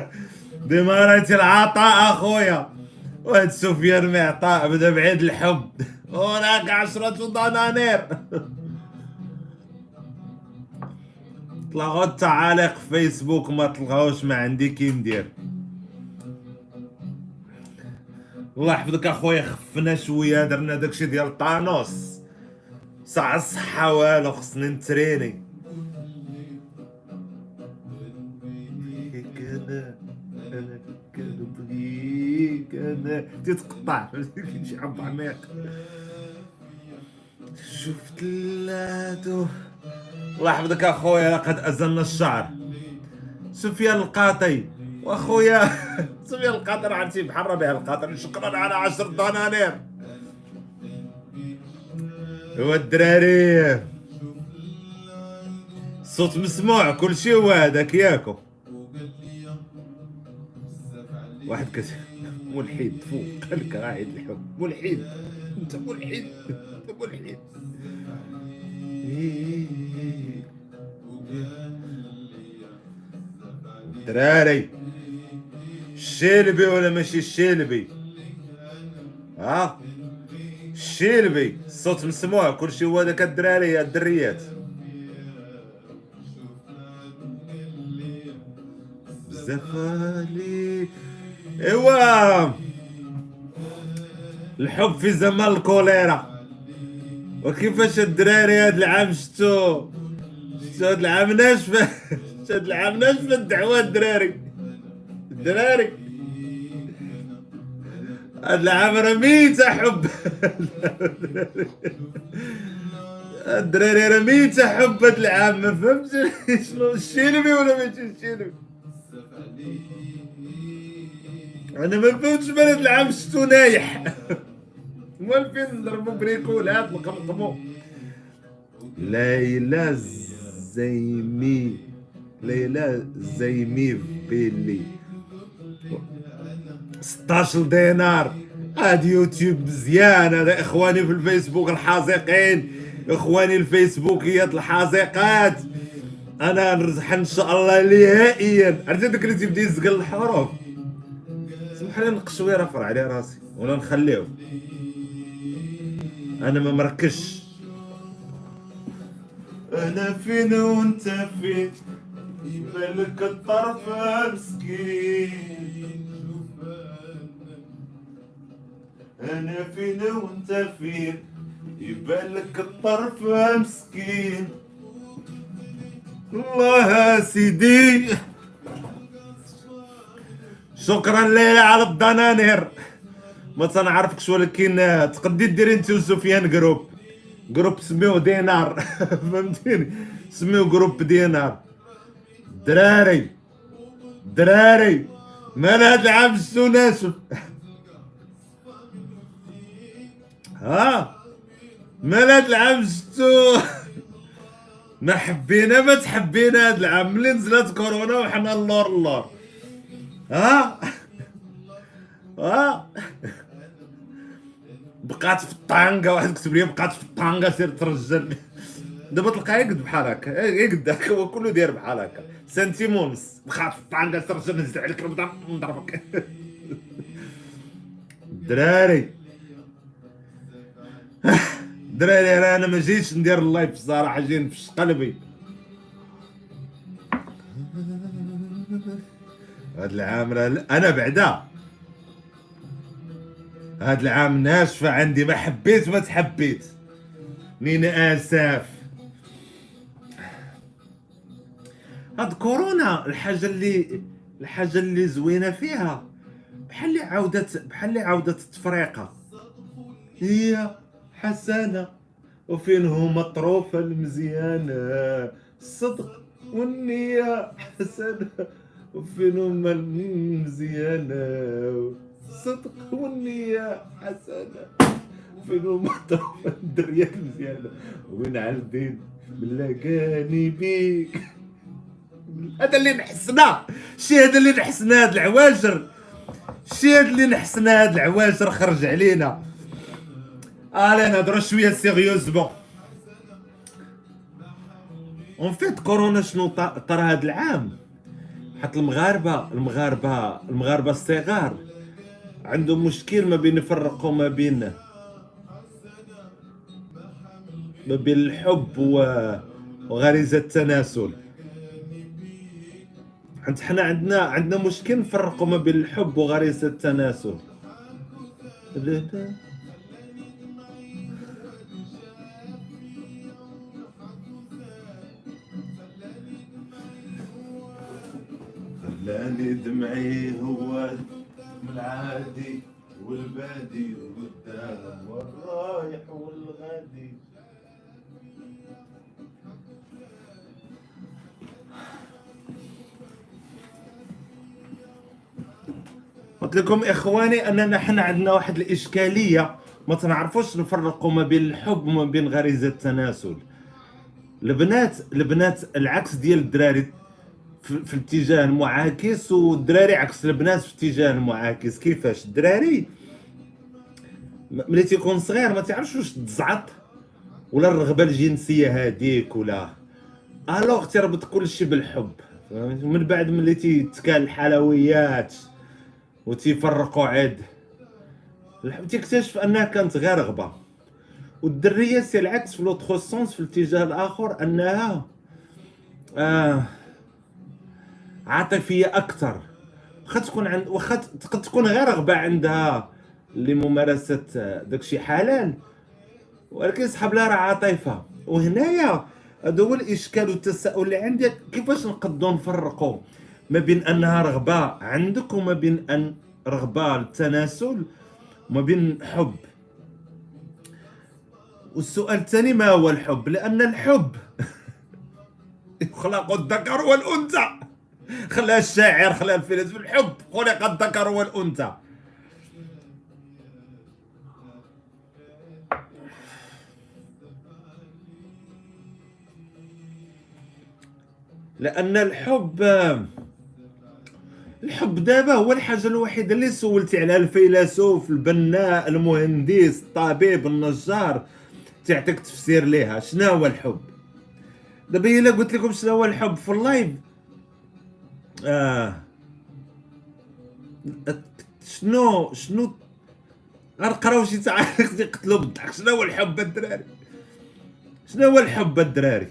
بإمارة العطاء أخويا. وهاد سفيان معطاء بدا بعيد الحب. هناك عشرة دنانير. طلعوا التعاليق في فيسبوك ما تلقاوش ما عندي كي ندير. الله يحفظك أخويا خفنا شوية درنا داكشي ديال طانوس. ساعة الصحة والو خصني نتريني. أنا أنا كنبغيك أنا. تتقطع شي حب عميق شفت اللاتو الله يحفظك أخويا لقد أزلنا الشعر. سفيان القاطي. وأخويا. سفيان القاطر عرفتي بحال ربيع القاطر شكرا على عشر دنانير. هو الدراري. الصوت مسموع كل شيء هو هذاك ياكو واحد كت ملحد فوق قالك قاعد الحب ملحد. انت ملحد. انت ملحد. دراري الشيلبي ولا ماشي الشيلبي؟ ها؟ الشيلبي. الصوت مسموع كلشي هو داك الدراري الدريات. بزاف لي ايوا! الحب في زمان الكوليرا. وكيفاش الدراري هاد العام شتو شتو هاد العام ناشفة. شتو هاد العام ناشفة الدعوة الدراري. الدراري هاد العام ميتة حب الدراري راه ميتة حب هاد العام ما فهمتش شنو الشيلبي ولا ماشي الشيلبي أنا ما فهمتش من هاد العام شتو نايح. مال فين نضربو بريكولات نقمقمو ليلى زيمي ليلى زيمي بيلي. 16 دينار. هاد يوتيوب مزيان هذا إخواني في الفيسبوك الحاذقين إخواني الفيسبوكيات الحاذقات أنا نرزح إن شاء الله نهائيا. عرفتي داك اللي تيبدا يزقل الحروف؟ سمح لي نقشوي رفع عليه راسي ولا نخليه أنا ما مركزش. أنا فين وأنت فين؟ يبالك الطرف مسكين أنا فين وأنت فين؟ يبالك الطرف مسكين. الله سيدي. شكرا ليلى على الدنانير ما تنعرفكش ولكن تقدي ديري أنت وسفيان groupe groupe سميوه دينار. فهمتيني؟ سميوه groupe دينار. دراري. دراري. مال هاد العام شتو ها؟ مال هاد العام شتو ما حبينا ما تحبينا هاد العام. ملي نزلت كورونا وحنا اللور اللور. ها؟ ها؟ بقات في الطانقة واحد كتب لي بقات في الطانقة سير ترجل. دابا تلقاه يقد بحال هكا. يقد هكا هو كله داير بحال هكا. sentiments. بقات في الطانقة ترجل نزل عليك نضربك. دراري. دراري أنا ما جيتش ندير ال live الصراحه جاي نفش قلبي. هاد العام أنا بعدا. هاد العام ناشفة عندي ما حبيت ما تحبيت. نين آسف. هاد كورونا الحاجة اللي الحاجة اللي زوينة فيها بحال اللي عاودت بحال اللي عاودت التفريقة. هي حسنة وفين هما الطروفة المزيانة. الصدق والنية حسنة وفين هما المزيانة. الصدق والنية حسنة فين هما الطروفة الدرية المزيانة. وين عالدين ملاقاني بيك؟ هذا اللي نحسنا شي هذا اللي نحسنا هاد العواجر. شي هاد اللي نحسنا هاد العواجر خرج علينا. الي نهضروا شوية sérieusement en fait كورونا شنو طرا هاد العام؟ حتى المغاربه المغاربه المغاربة الصغار عندهم مشكل ما بين يفرقوا ما بين ما بين الحب وغريزة التناسل. حيت حنا عندنا عندنا مشكل نفرقوا ما بين الحب وغريزة التناسل. خلاني دمعي هو العادي والبادي والقدام والرايح والغادي. قلت لكم إخواني أننا حنا عندنا واحد الإشكالية. ما تنعرفوش نفرقوا ما بين الحب وما بين غريزة التناسل. البنات البنات العكس ديال الدراري في, الاتجاه المعاكس والدراري عكس البنات في الاتجاه المعاكس. كيفاش؟ الدراري ملي تيكون صغير ما تعرفش واش تزعط ولا الرغبة الجنسية هذيك ولا. الوغ تربط كل شيء بالحب من بعد ملي تيتكال الحلويات وتيفرقوا عاد تكتشف أنها كانت غير رغبة. والدرية c'est العكس في l'autre sens في الاتجاه الآخر أنها آه عاطفية أكثر. واخا تكون عند واخا تقد تكون غير رغبه عندها لممارسة داكشي حلال ولكن يسحب لها راه عاطفة. وهنايا هذا هو الإشكال والتساؤل اللي عندي كيفاش نقدروا نفرقوا ما بين أنها رغبة عندك وما بين أن رغبة للتناسل وما بين حب؟ والسؤال الثاني ما هو الحب؟ لأن الحب خلق الذكر والأنثى. خلى الشاعر خلى الفيلسوف الحب خلق الذكر والأنثى. لأن الحب الحب دابا هو الحاجة الوحيدة اللي سولتي عليها الفيلسوف البناء المهندس الطبيب النجار. تعطيك تفسير ليها. شنو هو الحب؟ دابا إلا قلت لكم شنو هو الحب في اللايف آه. شنو شنو؟ غنقراو شي تعاليق يقتلوا بالضحك. شنو هو الحب الدراري؟ شنو هو الحب الدراري؟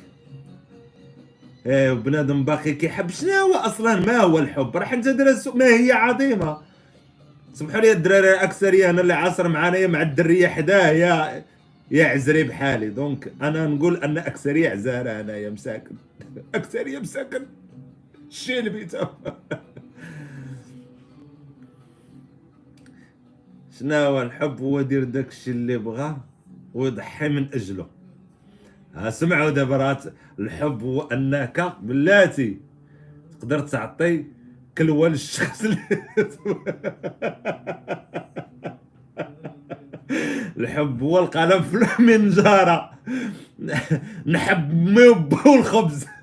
إيه بنادم باقي كيحب. شنو هو أصلا؟ ما هو الحب؟ راح ندرس ما هي عظيمة. سمحوا لي الدراري الأكثرية أنا اللي عاصر معانا مع الدرية حداه يا يا عزري بحالي. دونك أنا نقول أن أكثرية عزارة انايا مساكن. أكثرية مساكن. شيل بيتهم شنو هو الحب؟ هو دير داكشي اللي بغاه ويضحي من أجله. ها سمعوا دابا الحب هو أنك بلاتي تقدر تعطي كلوه للشخص الحب هو القلم في المنجارة نحب مب والخبز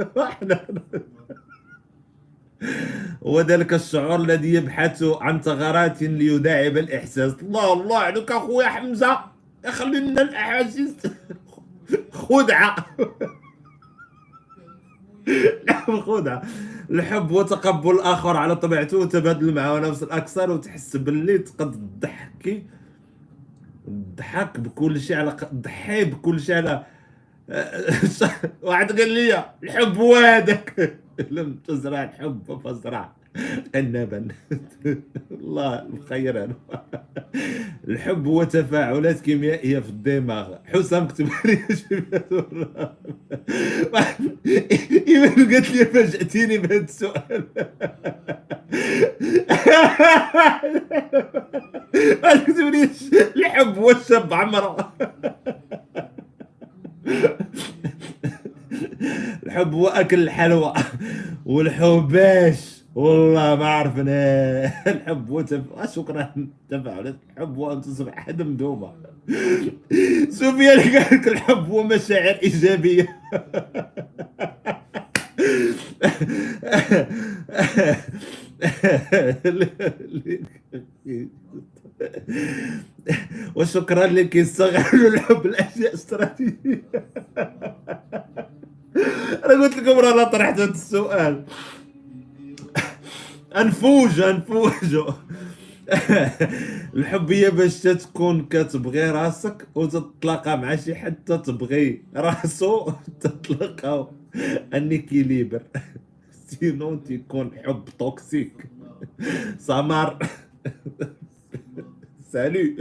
وذلك الشعور الذي يبحث عن ثغرات ليداعب الإحساس الله الله عليك أخويا حمزة. خلينا الأحاسيس. خدعة. نعم خدعة. الحب هو تقبل الآخر على طبيعته وتبادل معه نفس الأكثر وتحس باللي تقد تضحكي ضحك بكل شيء على ضحي بكل شيء على واحد قال لي الحب هو هذاك لم تزرع الحب فازرع النبن الله الخير أنا. الحب هو تفاعلات كيميائية في الدماغ. حسام كتب لي إيمان قالت لي فاجأتيني بهذا السؤال. ما تكتبليش الحب هو الشاب عمرة. الحب هو أكل الحلوى. والحباش والله ما عرفنا الحب هو تف... آه، شكرا. تفاعلات الحب هو أن تصبح حد مدومه سفيان قال لك الحب هو مشاعر إيجابية. وشكرا لك يستغل الحب الاشياء استراتيجيه أنا قلت لكم أنا طرحت هذا السؤال. أنفوج أنفوج. الحب هي باش تكون كتبغي راسك وتتلاقى مع شي حد تتبغي راسو تتلاقاو en équilibre sinon تيكون حب toxique سمر سالو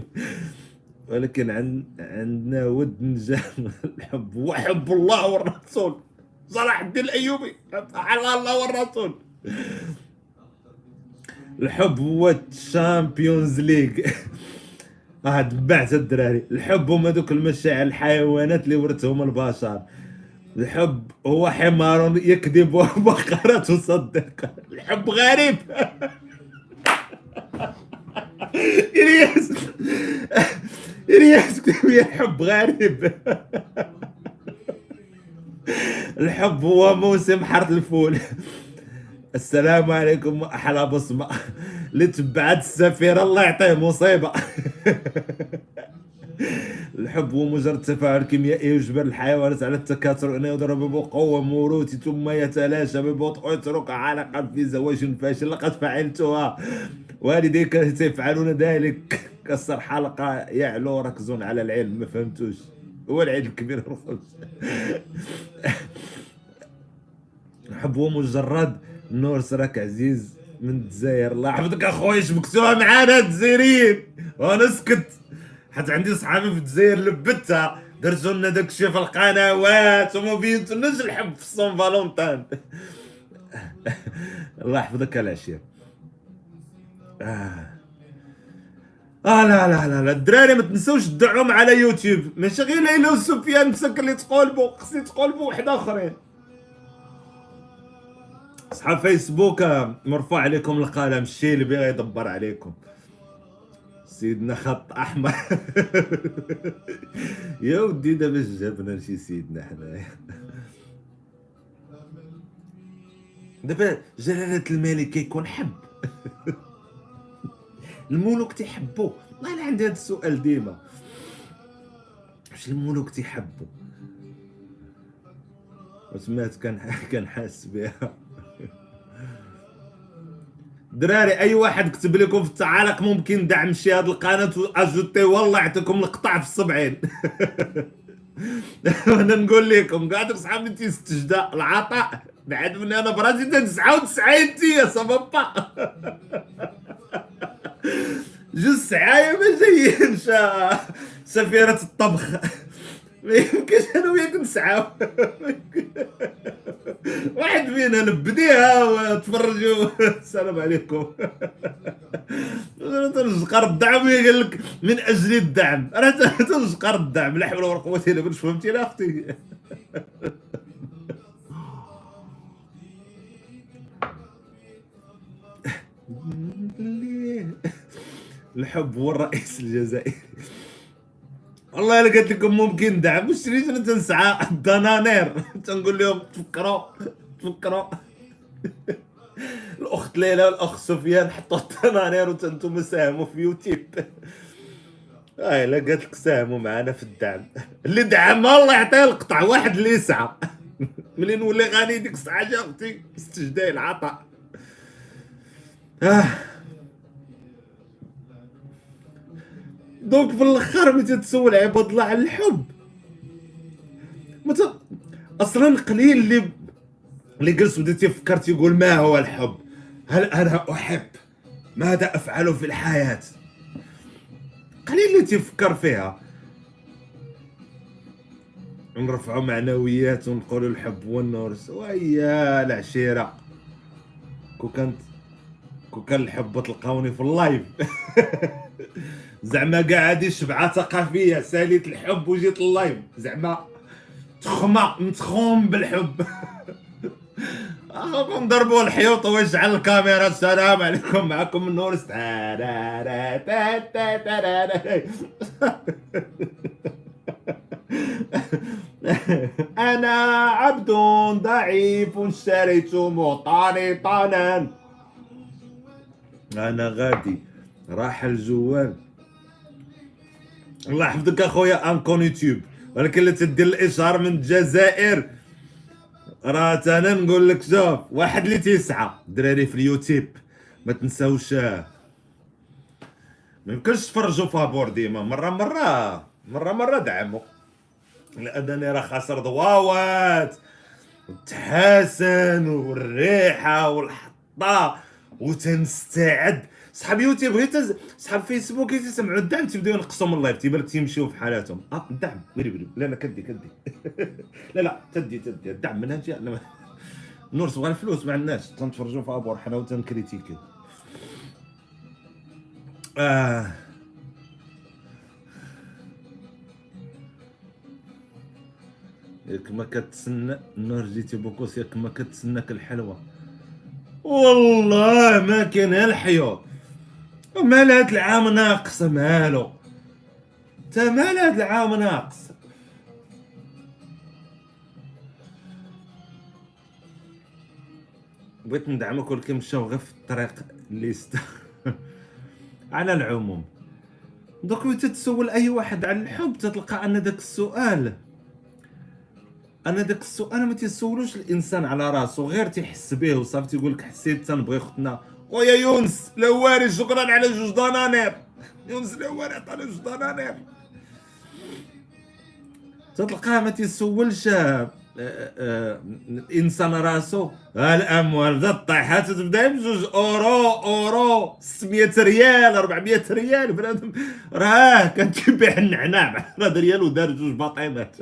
ولكن عن عندنا ود نجاح الحب. هو حب الله والرسول. صلاح الدين الأيوبي. على الله والرسول. الحب هو ال Champions League. آه تبعت الدراري. الحب هما دوك المشاعر الحيوانات اللي ورثهم البشر. الحب هو حمار يكذب وبقرة تصدق الحب غريب. إلياس. كتب لي الحب غريب. الحب هو موسم حرث الفول. السلام عليكم أحلى بصمة. اللي تبعت السفير الله يعطيه مصيبة. الحب هو مجرد تفاعل كيميائي يجبر الحيوانات على التكاثر إنه يضرب بقوة موروثي ثم يتلاشى ببطء ويترك عالقا في زواج فاشل. لقد فعلتها. والدي كانوا يفعلون ذلك؟ كسر حلقة يعلو ركزون على العلم ما فهمتوش. هو العيد الكبير هو مجرد نور سراك عزيز من الجزائر. الله يحفظك أخويا شبكتوها معانا الجزائريين. وأنا سكت. حتى عندي صحابي في الجزائر لبتها. درتو لنا داك الشيء في القنوات وما بينتوناش الحب في الصون فالونتان. الله يحفظك العشير. آه. آه لا لا لا لا. الدراري ما تنسوش تدعم على يوتيوب. ماشي غير ليلى وسفيان مسكر اللي تقولبوا خصني تقولبوا واحد أخرين. صحاب فيسبوك مرفوع عليكم القلم. الشيء اللي بغى يدبر عليكم. سيدنا خط أحمر. يا ودي دابا جابنا شي سيدنا حنايا. دابا جلالة الملك كيكون حب. الملوك تيحبوا والله أنا عندي هذا السؤال ديما. واش الملوك تيحبوا وسمعت كان حاس بها. دراري أي واحد كتب لكم في التعاليق ممكن دعم شي هاد القناة؟ واجوتي والله يعطيكم القطع في السبعين. وأنا نقول لكم قاعد صحابي تيستجدى العطاء؟ بعد من أنا براسي 99 تي سبابا جوج سعاية ما جايين سفيرة الطبخ. ما يمكنش أنا وياك نسعاو واحد فينا نبديها وتفرجوا. السلام عليكم. تنزقر الدعم قال لك من أجل الدعم. أنا تنزقر الدعم. لا حول ولا قوة إلا بالله. فهمتي يا أختي؟ الحب هو الرئيس الجزائري. والله إلا قلت لكم ممكن دعم واش شريت أنا تنسعى الدنانير تنقول لهم تفكروا. تفكروا. الأخت ليلى والأخ سفيان حطوا الدنانير وأنتم ساهموا في يوتيوب. هاي لا قالت لك ساهموا معنا في الدعم. اللي دعم الله يعطيه القطع. واحد اللي يسعى. ملي نولي غني ديك الساعة جا أختي. استجداء العطاء. آه. دونك في الآخر ملي تتسول عباد الله على الحب. أصلا قليل اللي اللي جلس بدا تيفكر تيقول ما هو الحب؟ هل أنا احب؟ ماذا افعل في الحياة؟ قليل اللي تفكر فيها. نرفعوا معنويات ونقولوا الحب والنور ويا العشيرة. كو كانت كو كان الحب تلقاوني في ال live. زعما هادي شبعه ثقافية ساليت الحب وجيت ال live زعما تخمة متخوم بالحب. اخوكم ضربوا الحيوط ويجعل الكاميرا. السلام عليكم معكم النور. أنا عبد ضعيف اشتريت مقتنطنا أنا غادي. راح الجوال الله يحفظك أخويا انكون يوتيوب ولكن لا تدير الإشهار من الجزائر. راه أنا نقول لك شوف واحد اللي تيسعى دراري في اليوتيوب. ما تنساوش. ما يمكنش تفرجوا فابور ديما. مرة مرة مرة مرة دعموا. لأنني راه خاسر ضواوات والتحاسن والريحة والحطة. وتنستعد. صحاب يوتيوب غير تز... صحاب فيسبوك تسمعوا الدعم تبداو ينقصوا من اللايف تيبان تيمشيو في حالاتهم. آه الدعم ويلي ويلي لا لا كدي كدي. لا لا تدي تدي. الدعم من هادي أنا نور تبغى الفلوس ما عندناش تنتفرجوا في ابور حنا وتنكريتيكي آه. ياك ما كتسنى نور جيتي beau gosse ياك ما كتسناك الحلوة. والله ما كان الحيوط مال هاد العام ناقص مالو تا مال هاد العام ناقص بغيت ندعمك ولكن مشاو غير في الطريق اللي است على العموم دوك تتسول أي واحد على الحب تتلقى أن داك السؤال. أنا داك السؤال ما تيسولوش الإنسان على راسو غير تيحس به وصافي تيقول لك حسيت تنبغي خوتنا خويا يونس لواري شكرا على جوج دنانير. يونس لواري عطاني جوج دنانير. تتلقاه ما تيسولش. الانسان راسو الاموال بدا طيحات تبدأ بجوج أورو أورو 600 ريال 400 ريال بنادم راه كان تيبيع النعناع هذا ريال ودار جوج باطيمات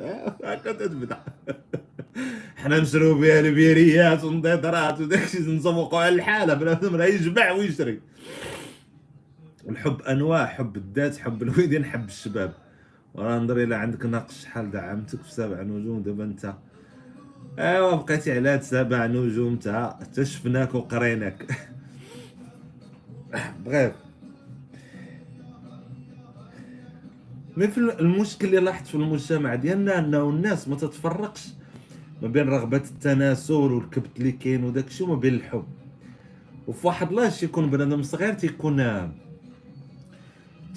هكا تتبدا حنا نشرو بها البيريات ونضيطرات وداكشي نسوقو على الحاله بنادم راه يجمع ويشري. الحب أنواع حب الذات حب الوالدين حب الشباب. وراه نظري إلا عندك ناقص شحال دعمتك في سبع نجوم دابا أنت. أيوا بقيتي على هاد سبع نجوم تا حتى شفناك وقريناك. بغيت مي في المشكل اللي لاحظت في المجتمع ديالنا أنه الناس ما تتفرقش ما بين رغبة التناسل والكبت اللي كاين وداك الشيء وما بين الحب. وفي واحد لاش يكون بنادم صغير تيكون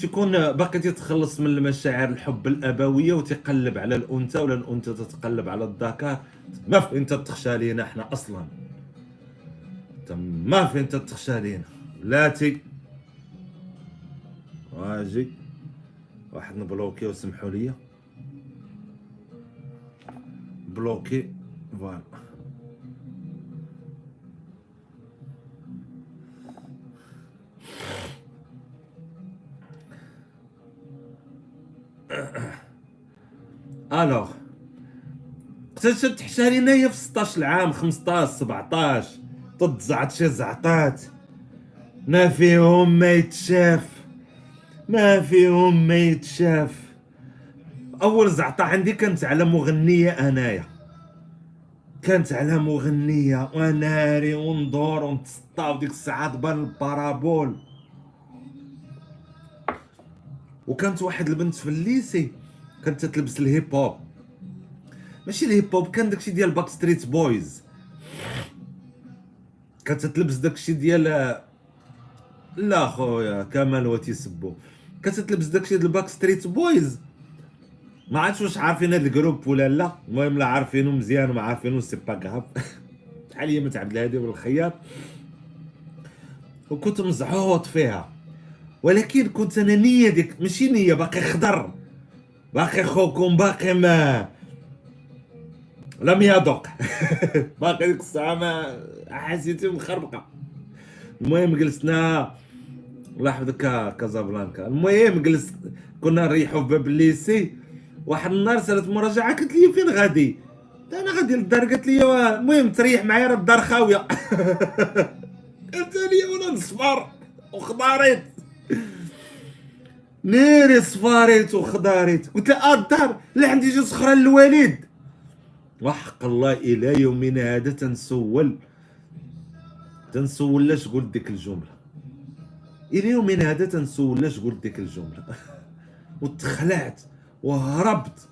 تيكون باقي تيتخلص من المشاعر الحب الأبوية وتيقلب على الأنثى ولا الأنثى تتقلب على الذكر ما في أنت تخشى لينا إحنا أصلا. ما في أنت تخشى لينا. لاتي واجي. واحد نبلوكي وسمحوا لي. بلوكي. فوالا. الوغ اكتشفت لينا هي في 16 عام 15 17 ضد زعط شي زعطات. ما فيهم ما يتشاف ما فيهم ما يتشاف. أول زعطة عندي كانت على مغنية أنايا. كانت على مغنية وناري وندور ونتسطى وديك الساعة تبان البارابول. وكانت واحد البنت في الليسي كانت تلبس ال hip hop. ماشي ال hip hop كان داكشي ديال Backstreet Boys كانت تلبس داكشي ديال لا خويا كمال وتيسبو. كانت تلبس داكشي ديال Backstreet Boys ما عرفتش واش عارفين هاد ال groupe ولا لا. المهم لا عارفينو مزيان وما عارفينو c'est pas grave بحال هي عبد الهادي والخياط. وكنت مزعوط فيها. ولكن كنت أنا نيه ديك ماشي نية باقي خضر. باقي خوكم باقي ما. لم يذق. باقي ديك الساعة ما حسيتي مخربقة. المهم جلسنا الله يحفظك كازابلانكا. المهم جلس كنا نريحوا في باب ال lycée. واحد النهار سالت مراجعة قالت لي فين غادي؟ أنا غادي للدار. قالت لي المهم تريح معايا راه الدار خاوية. قالت لي وأنا نصفر وخضاريت نيري صفاريت وخضاريت قلت لها الدار لا عندي جوج أخرى للوالد وحق الله إلى يومنا هذا تنسول. تنسول لاش قلت ديك الجملة. إلى يومنا هذا تنسول لاش قلت ديك الجملة. وتخلعت وهربت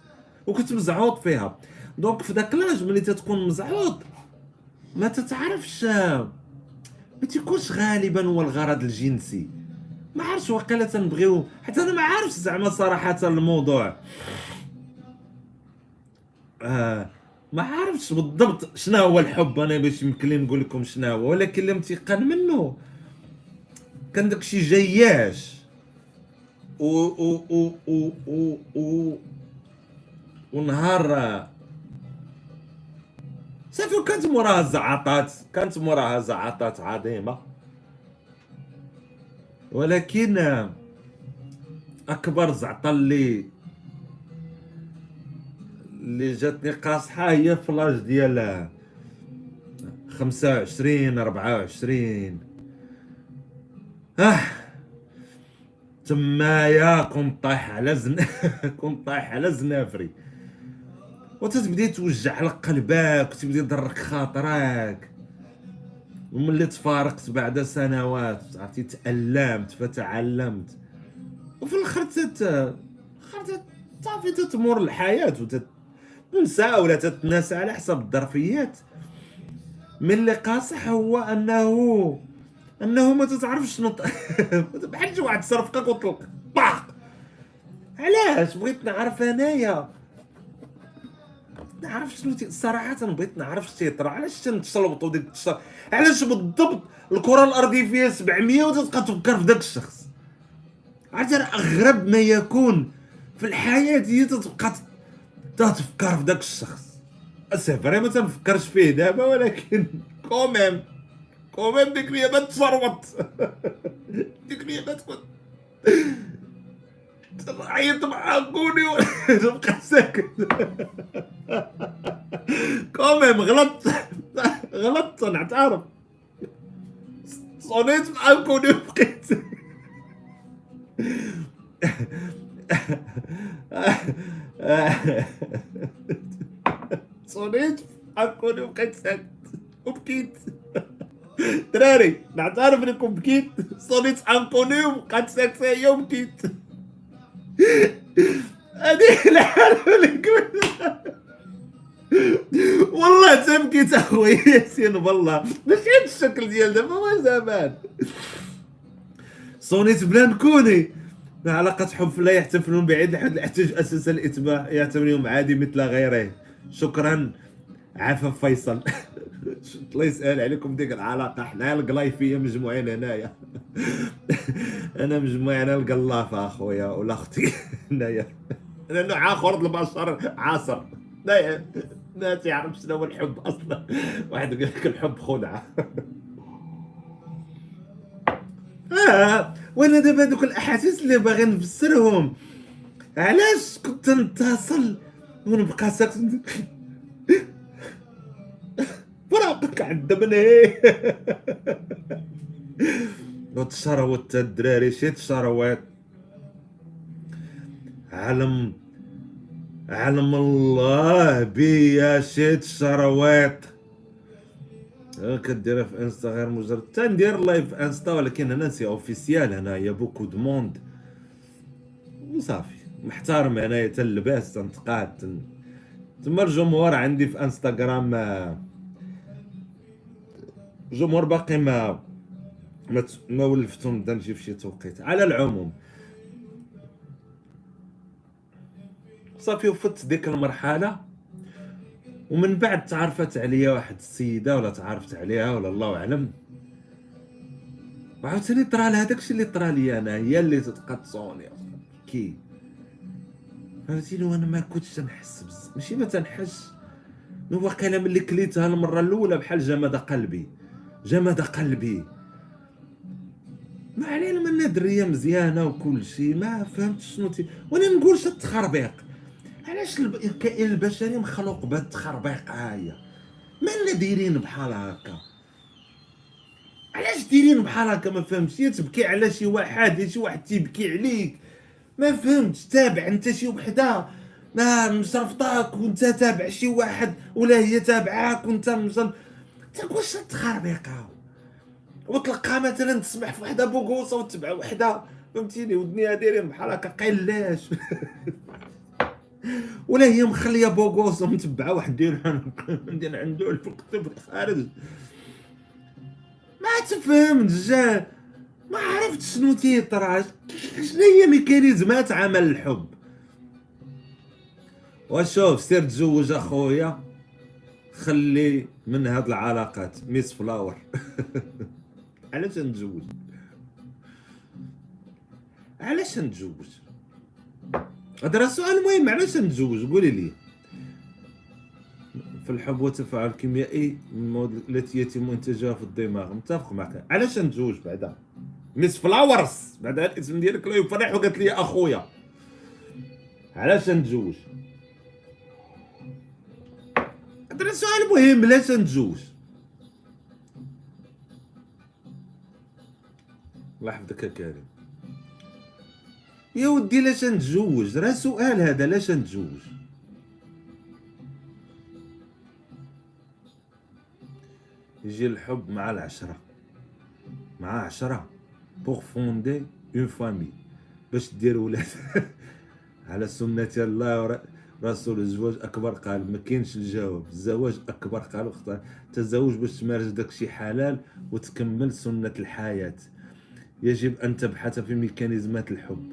وكنت مزعوط فيها. donc في داك l'âge ملي تتكون مزعوط ما تتعرفش. ما تيكونش غالبا هو الغرض الجنسي. ما عرفتش واقيلا تنبغيو. حتى أنا ما عارفش زعما صراحة الموضوع. آه ما عرفتش بالضبط شنو هو الحب. أنا باش يمكن لي نقول لكم شنو هو ولكن لم تيقن منه. كان داكشي جياش. و و و و و, و ونهار صافي كانت موراها زعاطات كانت موراها زعاطات عظيمة. ولكن أكبر زعطه اللي اللي جاتني قاصحه هي فلاج ديال خمسة وعشرين أربعة وعشرين آه تمايا كنت طايح على زن كنت طايح على زنافري. وتتبدي توجع لك قلبك وتبدي يضرك خاطرك. وملي تفارقت بعد سنوات عرفتي تألمت فتعلمت. وفي الآخر تت صافي تتمر الحياة وتنسى ولا تتناسى على حسب الظرفيات. من اللي قاصح هو انه أنه ما تتعرفش نط بحال واحد صرفقك وطلق باق. علاش؟ بغيت نعرف أنايا. نعرف شنو صراحة بغيت نعرف اش تيطرا علاش تنتشلبطوا ديك التشر علاش بالضبط الكرة الأرضية فيها 700 وتبقى تفكر في ذاك الشخص؟ عرفتي أغرب ما يكون في الحياة هي تتبقى تفكر في ذاك الشخص. c'est vrai ما تنفكرش فيه دابا ولكن كوميم كوميم ديك اليابان تفرمط ديك اليابان تكون. عيط مع كوني تبقى ساكت كوميم غلط غلطت نعترف صونيت مع كوني بقيت صونيت مع كوني بقيت ساكت وبكيت دراري نعترف انكم بكيت صونيت عنكوني وبقيت ساكت هي وبكيت هذه الحالة لك والله تبكيت اخويا ياسين والله ماشي هاد الشكل ديال دابا؟ هو زمان. صونيت بلا نكوني علاقة حب لا يحتفلون بعيد لحد الاحتجاج. أساس الإتباع يعتبرهم عادي مثل غيره شكرا. عفاف فيصل. الله يسهل عليكم ديك العلاقة. حنا القلايفية مجموعين هنايا. أنا مجموعين أنا القلافه أخويا ولا أختي. هنايا أنا نوع آخر البشر عاصر. لا ما تعرف شنو هو الحب أصلا. واحد يقول لك الحب خدعة. آه وأنا دابا دوك الأحاسيس اللي باغي نفسرهم. علاش كنت نتصل ونبقى ساكت؟ فراقك عذبني وتشروت الدراري شي تشروات علم علم الله بيا شي تشروات كديرها في انستا غير مجرد تندير live في انستا ولكن أنا c'est officiel هنايا beaucoup de monde. وصافي. محترم هنايا تلباس تنتقاد تما الجمهور عندي في انستغرام الجمهور باقي ما ما, ما ولفتهم نبدا في شي توقيت. على العموم. صافي وفت ديك المرحلة. ومن بعد تعرفت عليا واحد السيدة ولا تعرفت عليها ولا الله أعلم. وعاوتاني طرا لها داكشي اللي طرا لي أنا هي اللي تتقطعوني. كي؟ فهمتيني وأنا ما كنتش تنحس بزاف ماشي ما تنحس. واقيلا ملي كليتها المرة الأولى بحال جمد قلبي. جمد قلبي. ما علينا منا دريه مزيانة وكل شيء ما فهمتش شنو تي وأنا نقولش التخربيق. علاش الكائن البشري مخلوق بهاد التخربيق هاهي مالنا دايرين بحال هكا. علاش دايرين بحال هكا؟ ما فهمتش. تبكي على شي واحد شي واحد تيبكي عليك. ما فهمتش. تابع انت شي وحدة. ما مصرفطاك وانت تابع شي واحد ولا هي تابعاك وانت مصرف واش تخربيقه وتلقى مثلا تسمح في وحدة بوغوصة وتبع وحدة فهمتيني؟ ودنيا دايرين بحال هكا قلاش؟ ولا هي مخلية بوغوصة ومتبعة واحد ديال عنده في الخارج. ما تفهمتش جا ما عرفت شنو تيطرا شنو هي ميكانيزمات عمل الحب؟ وشوف سير تزوج أخويا خلي من هاد العلاقات ميس فلاور علاش نتزوج؟ علاش نتزوج؟ هذا سؤال مهم علاش نتزوج؟ قولي لي. في الحب والتفاعل الكيميائي المواد التي يتم انتاجها في الدماغ. متفق معك. علاش نتزوج بعدا؟ ميس فلاورز بعدا الاسم ديالك لا يفرح وقالت لي أخويا. علاش نتزوج؟ هذا سؤال مهم علاش نتزوج؟ الله يحفظك يا كريم. يا ودي لاش نتزوج؟ راه سؤال هذا لاش نتزوج؟ يجي الحب مع العشرة. مع عشرة. pour fonder une famille باش دير ولاد. على سنة الله رسول الزواج أكبر قال ما كاينش الجواب. الزواج أكبر قال تزوج باش تمارس داكشي حلال وتكمل سنة الحياة. يجب أن تبحث في ميكانيزمات الحب.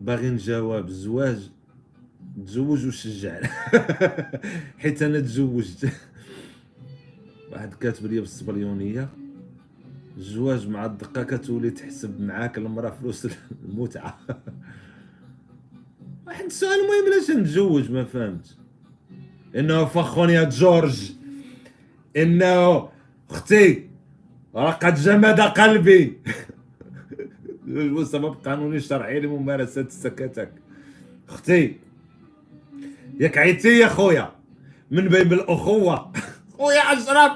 باغي نجاوب. الزواج تزوج وشجع. حيت أنا تزوجت. واحد كاتب لي بالصبريونيه الزواج مع الدقة كتولي تحسب معاك المرأة فلوس المتعة. واحد السؤال المهم علاش نتزوج؟ ما فهمت. إنه فخون يا جورج. إنه أختي رقد جمد قلبي. سبب قانوني شرعي لممارسة السكتك أختي ياك عيتي يا خويا. من بين الأخوة. خويا أشرف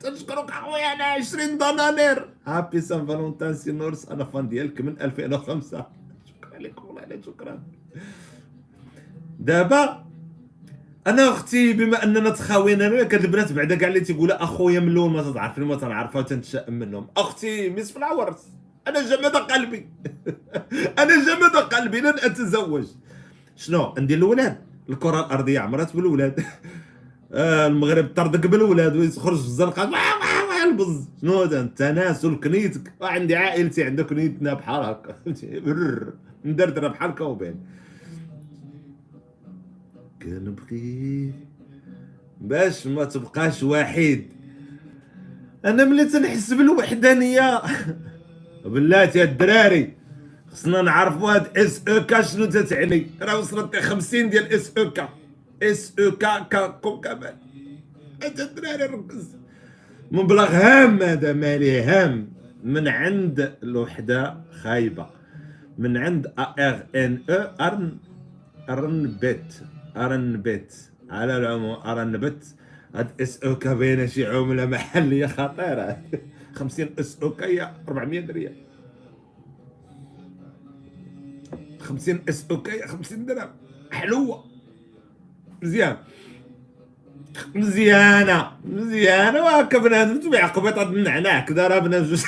تنشكرك خويا أنا 20 دنانير هابي سان فالونتان سي نورس أنا فان ديالك من 2005 شكرا لك والله شكرا. دابا أنا أختي بما أننا تخاوين أنا كاد البنات بعدا كاع اللي تيقولوا أخويا من الأول ما تعرفني ما تنعرفها وتنتشائم منهم. أختي ميس فلاورز أنا جمد قلبي. أنا جمد قلبي. لن أتزوج. شنو؟ ندير الاولاد الكرة الأرضية عمرات بالولاد آه المغرب طردك بالولاد ويخرج في الزنقه البز. شنو؟ هذا التناسل كنيتك عندي عائلتي عندها كنيتنا بحال هكا. مدردرة بحال كوبين كنبغي باش ما تبقاش وحيد. أنا ملي تنحس بالوحدانية. بلاتي الدراري خصنا نعرفوا هاد S E K شنو تتعني. راه وصلت 50 ديال S E K. S E K كا كوم انت الدراري ركز مبلغ هام هذا مالي هام. من عند الوحدة خايبة. من عند إر إن إو ارن ارن بيت ارن بيت على العموم ارن بيت هاد إس إو كا بين شي عملة محلية خطيرة. 50 اس أو كي 400 ريال 50 اس أو كي 50 درهم. حلوة. مزيان. مزيانة. مزيانة. وهكا بنادم تبيع قبيطه النعناع كذا راه بنادم جوج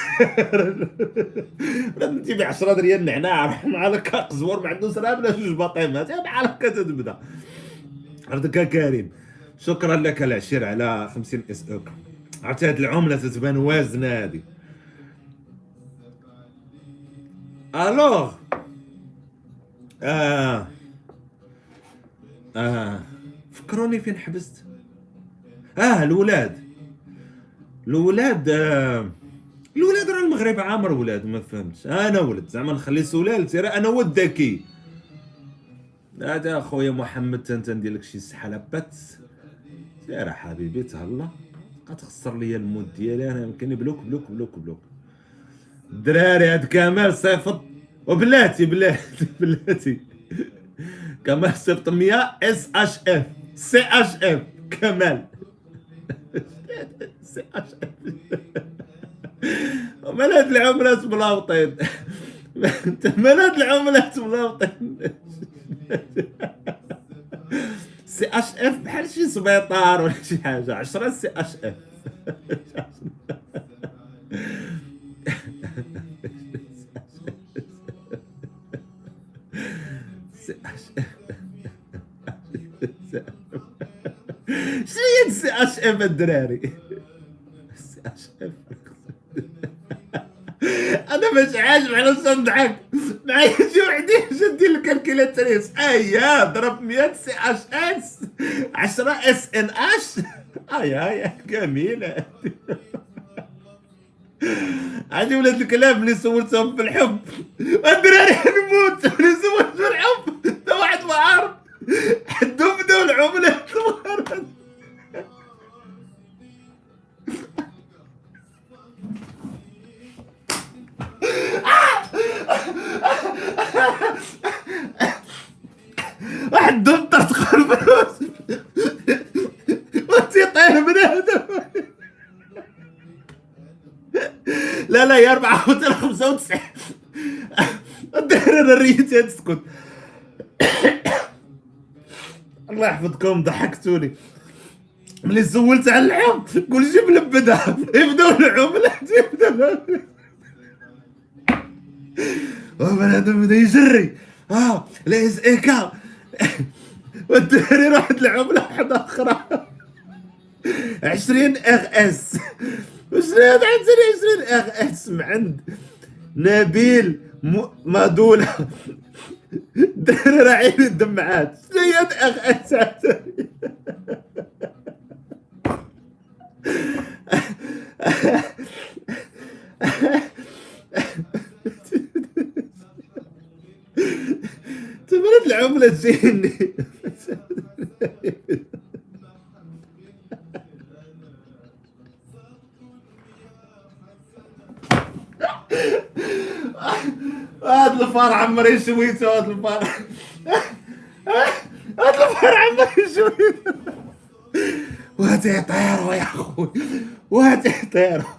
بنادم تبيع 10 ريال النعناع مع لك قزور ما عندوش راه بنادم جوج باطيمات بحال هكا تبدا عرفتك كريم. شكرا لك العشير على 50 اس أو عرفتي هاد العملة تتبان وازنة هادي. ألوغ! آه. آه. فكروني فين حبست؟ آه الولاد. الولاد آه. الولاد راه المغرب عامر ولاد ما فهمتش. أنا ولد زعما نخلي سلالتي راه أنا ولد ذكي. هذا اخويا محمد تندير لك شي سحلة بات. سير حبيبي تهلا. غتخسر ليا ال mood ديالي أنا يمكن bloque bloque bloque bloque. الدراري هاد كمال صيفط. وبلاتي بلاتي بلاتي. كمال صيفط 100 C H F C H F كمال. C H F مال هاد العملات ملاوطين مال هاد العملات ملاوطين C H F بحال شي سبيطار ولا شي حاجة. 10 C H F. سي اش شنو هي سي اش إف الدراري؟ سي اش إف. أنا مش عاجب على نضحك معايا شي وحدي شدي الكالكيلاتريس أيا ضرب 100 سي اش إس. 10 إس إن اش أي أي جميلة. عندي ولاد الكلاب اللي سولتهم في الحب. الدراري نموت اللي سولت في الحب. ده واحد ما عارف. حدهم بداو العملات واحد دمتر تقول فلوس. وانتي طاير من هذا. لا لا يا 495 الدهر أنا ريتي تسكت. الله يحفظكم ضحكتوني. ملي سولت على الحب قول جيب لبدها يبداو العملات يبداو وبنادم بدأ يجري آه ليس إيكا. والدري راحت العملة واحدة أخرى. عشرين إغ إس. وشنو هذا عشرين إغ إس. من عند نبيل مادولة دري راعين الدمعات. شنو هي إغ إس. تبرد العملة تجيني هاد الفار عمري شويته هاد الفار. هاد الفار عمري شويته وهاتي يطيروا يا أخوي. وهاتي يطيروا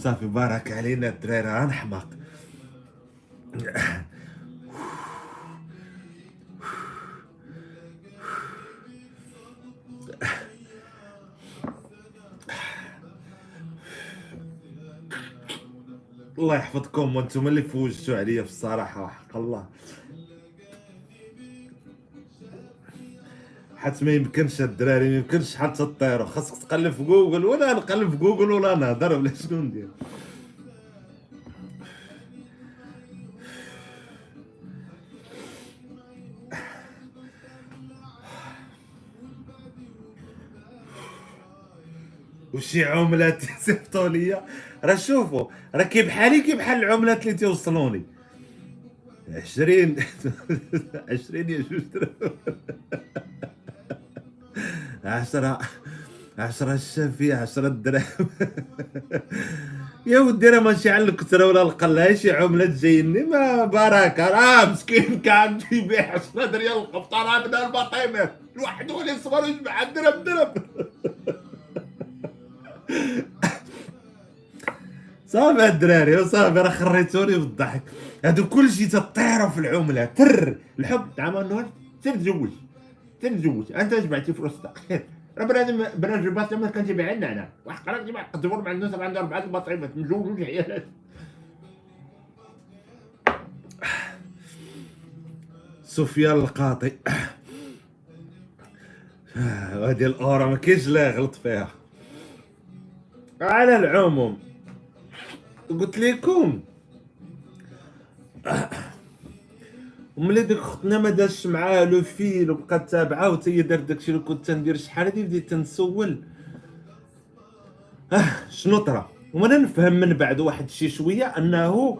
صافي بارك علينا الدراري نحماق الله يحفظكم وأنتم اللي فوجتوا عليا في الصراحه حق الله. حتى ما يمكنش الدراري ما يمكنش حتى تطيروا خاصك تقلب في جوجل ولا نقلب في جوجل ولا نهضر ولا شنو ندير. وشي عملات صيفطوا ليا راه شوفوا راه كي بحالي كي بحال العملات اللي توصلوني. عشرين عشرين يا جوج عشرة عشرة الشافية عشرة دراهم يا ودي راه ماشي على الكثرة ولا القلة شي عملة تجيني ما بركة راه مسكين كان يبيع 10 ريال القبطانة من البطيمة الواحد هو اللي صبر يجمع درهم درهم. صافي الدراري وصافي راه خريتوني بالضحك. هادو كلشي تطيروا في العملة. تر الحب. تاع نور تنتزوج تنتزوج أنت جمعتي فلوس خير راه بنادم بنادم الباطل ما كان تبيع أنا. واحد قال جمع قدموا مع الناس عنده أربعة البطيمات مزوج عيالات سفيان القاطي. هذه الأورا ما كاينش لا غلط فيها. على العموم قلت لكم. وملي ديك اختنا ما دارش معاه لو فيل وبقات تابعة وتا هي دارت داكشي اللي كنت تندير شحال هادي بديت تنسول. آه شنو طرا؟ وأنا نفهم من بعد واحد شي شوية أنه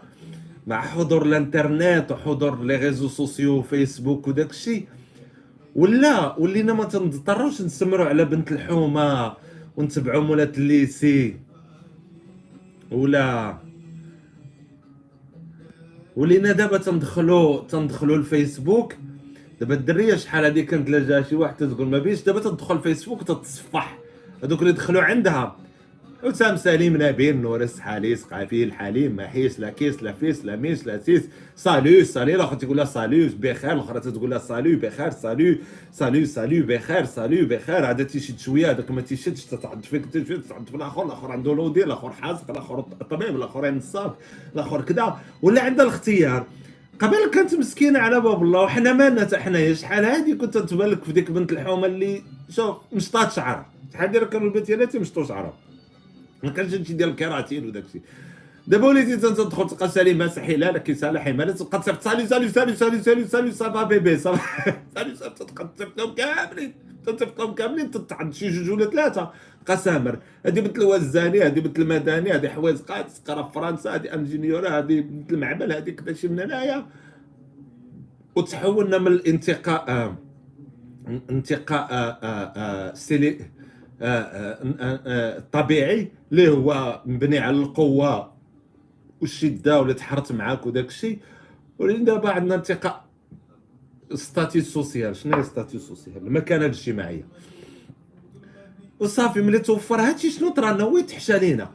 مع حضور الانترنت وحضور les réseaux sociaux فيسبوك وداكشي ولا ولينا ما تنضطروش نسمروا على بنت الحومة ونتبعوا مولات ال lycée. ولا ولينا دابا تندخلوا تندخلوا الفيسبوك. دابا الدريه شحال هذه كانت لا جا شي واحد تقول ما بيش دابا تدخل الفيسبوك تتصفح. هذوك اللي دخلوا عندها. حسام سليم نبيل نور السحاليس قافي الحليم ما حيس لا كيس لا فيس لا ميس لا سيس. سالو سالي الآخر تقول لها سالو بخير الاخرى تقول لها سالو بخير سالو سالو سالو بخير سالو بخير. هذا تيشد شوية هذاك ما تيشدش تتعد فيك تتعد في الآخر الآخر عنده لودي الآخر حازق الآخر طبيب الآخر نصاب الآخر كذا. ولا عنده الاختيار. قبل كانت مسكينة على باب الله وحنا مالنا حتى حنايا شحال هادي كنت تبان في ديك بنت الحومة اللي شوف مشطات شعرها. شحال ديال كانوا البنت ديالها؟ تيمشطوا شعرها. ما كانش هادشي ديال الكيراتين وداك الشيء. دابا وليتي تدخل تلقى سليمة سحيلة لك سالي حماله تبقى تصيفط. سالي سالي سالي سالي سالي سالي صافا بيبي صافا سالي سالي تبقى تصيفطهم كاملين تصيفطهم كاملين تتعد شي جوج ولا ثلاثة. قسامر هذه بنت الوزاني هذه بنت المدني هذه حوايج قاد تقرا في فرنسا هذه انجينيور هذه بنت المعمل هذه كذا شي من هنايا. وتحولنا من الانتقاء انتقاء سيلي الطبيعي اللي هو مبني على القوة والشدة ولا تحرت معاك وداك الشيء؟ ولكن دابا عندنا انتقاء statut social شنو هي statut social المكانة الاجتماعية. وصافي ملي توفر هادشي شنو طرا وين تحشى لينا؟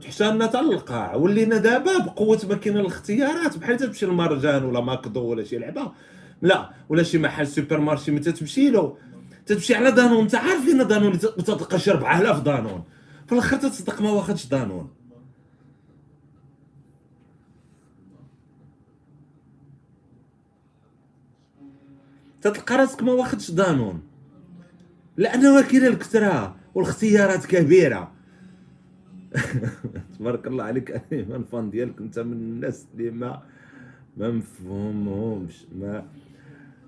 تحشى لنا حتى للقاع. ولينا دابا بقوة ما كاين الاختيارات بحال تمشي للمرجان ولا ماكدو ولا شي لعبة. لا ولا شي محل supermarché متى تمشي له؟ تمشي على دانون. انت عارفين دانون تلقى شي 4000 دانون. في الآخر تصدق ما واخدش دانون تلقى راسك ما واخدش دانون لأنه كاين الكثره والاختيارات كبيره تبارك الله عليك ال fans ديالك انت من الناس اللي ما ما مفهومهمش ما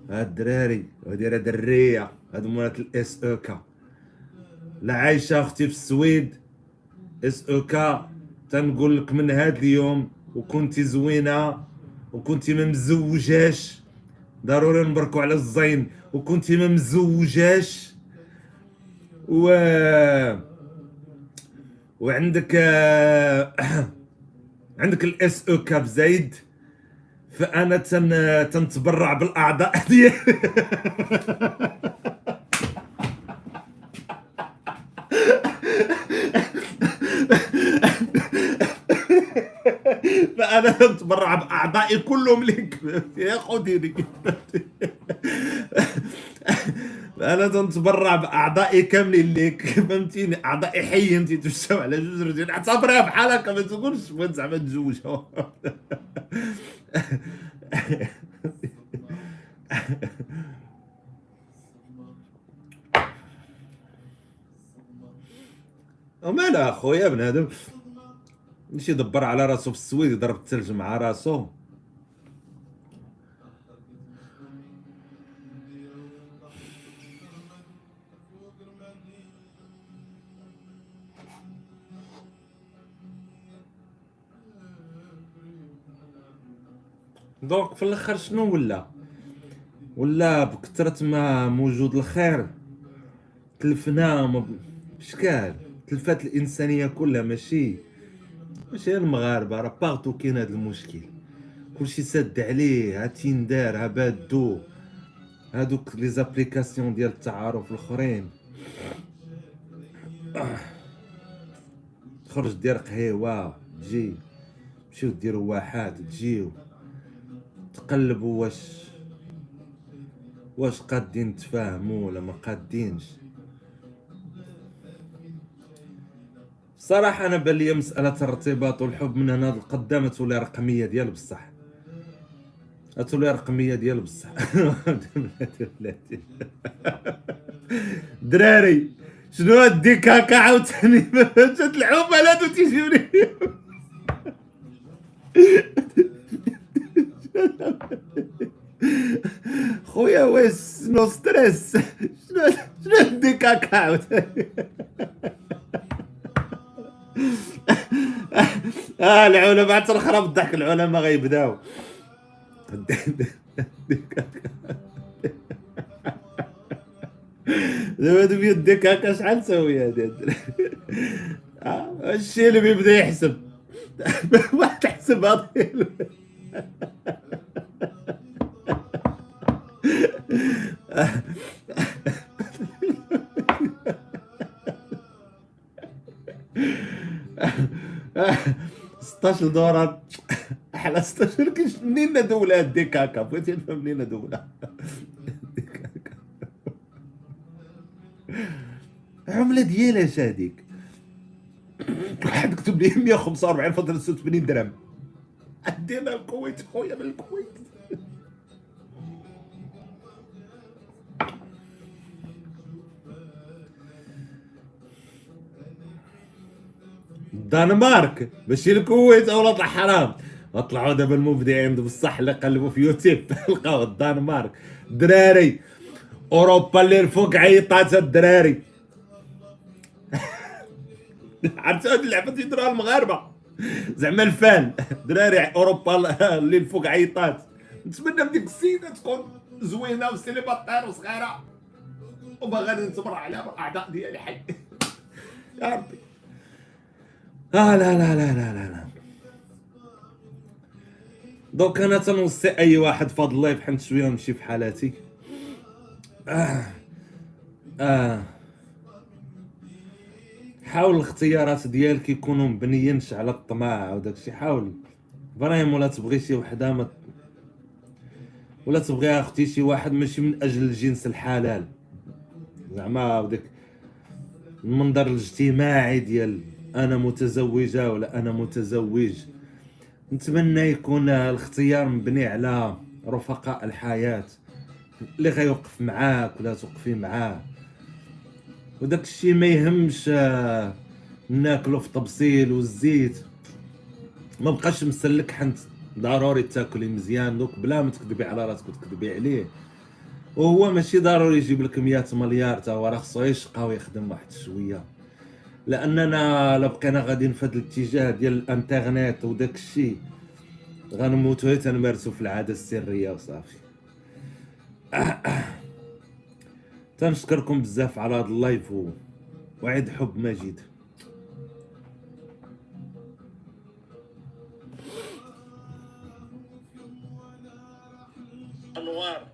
هاد الدراري وهادي راه دريه هادو مولات الاس أو كا لا عايشه أختي في السويد. اس أو كا تنقول لك من هاد اليوم وكنتي زوينة وكنتي ما مزوجاش ضروري نبركو على الزين وكنتي ما مزوجاش و وعندك عندك الإس أو كاب زايد. فأنا تن تنتبرع بالأعضاء ديالي. فأنا نتبرع بأعضائي كلهم لك يا خديني أنا تنتبرع بأعضائي كاملين ليك. فهمتيني؟ اعضائي حي أنت تمشاو على جوج رجال اعتبرها بحال هكا ما تقولش زعما تزوجها ومالا اخويا بنادم. ماشي يدبر على راسو في السويد يضرب الثلج مع راسو. دونك في الآخر شنو ولا؟ ولا بكثرة ما موجود الخير؟ تلفنا بشكال؟ تلفات الإنسانية كلها ماشي. ماشي المغاربة راه باغتو كاين هذا المشكل. كلشي سد عليه ها Tinder ها Badoo هادوك les applications ديال التعارف الأخرين. تخرج دير قهيوة تجي. تمشيو ديروا واحات تجيو. تقلبوا واش واش قادين تفاهموا ولا ما قادينش. صراحة أنا بان لي مسألة الارتباط والحب من هنا لقدام تولي رقمية ديال بصح. تولي رقمية ديال بصح. دراري شنو هاد كاكا عاوتاني؟ جات العملاء تيجيوني خويا ويس نو ستريس. شنو شنو دي كاكا عاوتاني؟ آه العلماء تنخرب الضحك العلماء غيبداو. دابا هادو بيديك هكا شحال تساوي هادي؟ آه، الشيء اللي بيبدا يحسب. واحد حسب هذا. ستاش دورة أحلى ستاش كيش منين دولة هديك هكا بغيتي نفهم منين دولة عملة ديالاش هاديك واحد كتب لي 145 فاصلة 86 درهم. عندنا الكويت خويا من الكويت. الدنمارك ماشي الكويت ولاد الحرام اطلعوا دابا المبدعين بصح اللي قلبوا في يوتيوب لقاو الدنمارك دراري. أوروبا اللي الفوق عيطات الدراري عرفت هاد اللعبة تيديروها المغاربه زعما ال fans. دراري أوروبا اللي الفوق عيطات نتمنى من ديك السيده تكون زوينة و célibataire وصغيرة. وباغا نتبرع عليها بالاعضاء ديالي حي. يا ربي. لا لا لا لا لا لا دوك أنا تنوصي أي واحد فضل الله يفحم شوية ونمشي في حالاتي آه. آه. حاول الاختيارات ديالك يكونوا مبنيينش على الطماع وداك الشيء حاول إبراهيم ولا تبغي شي وحدة ما ولا تبغي أختي شي واحد ماشي من أجل الجنس الحلال زعما وديك المنظر الاجتماعي ديال أنا متزوجة ولا أنا متزوج. نتمنى يكون الاختيار مبني على رفقاء الحياة. اللي غيوقف معاك ولا توقفي معاه. وداك الشيء ما يهمش آه، ناكلو في طبسيل والزيت. ما بقاش مسلك حنت. ضروري تاكلي مزيان دوك بلا ما تكذبي على راسك وتكذبي عليه. وهو ماشي ضروري يجيب لك 100 مليار تا هو راه خصو يشقى ويخدم واحد شوية. لأننا لا بقينا غاديين في هذا الاتجاه ديال الانترنت وداك الشيء غنموتو تنمارسو في العادة السرية وصافي تنشكركم بزاف على هذا اللايف. وعيد حب مجيد أنوار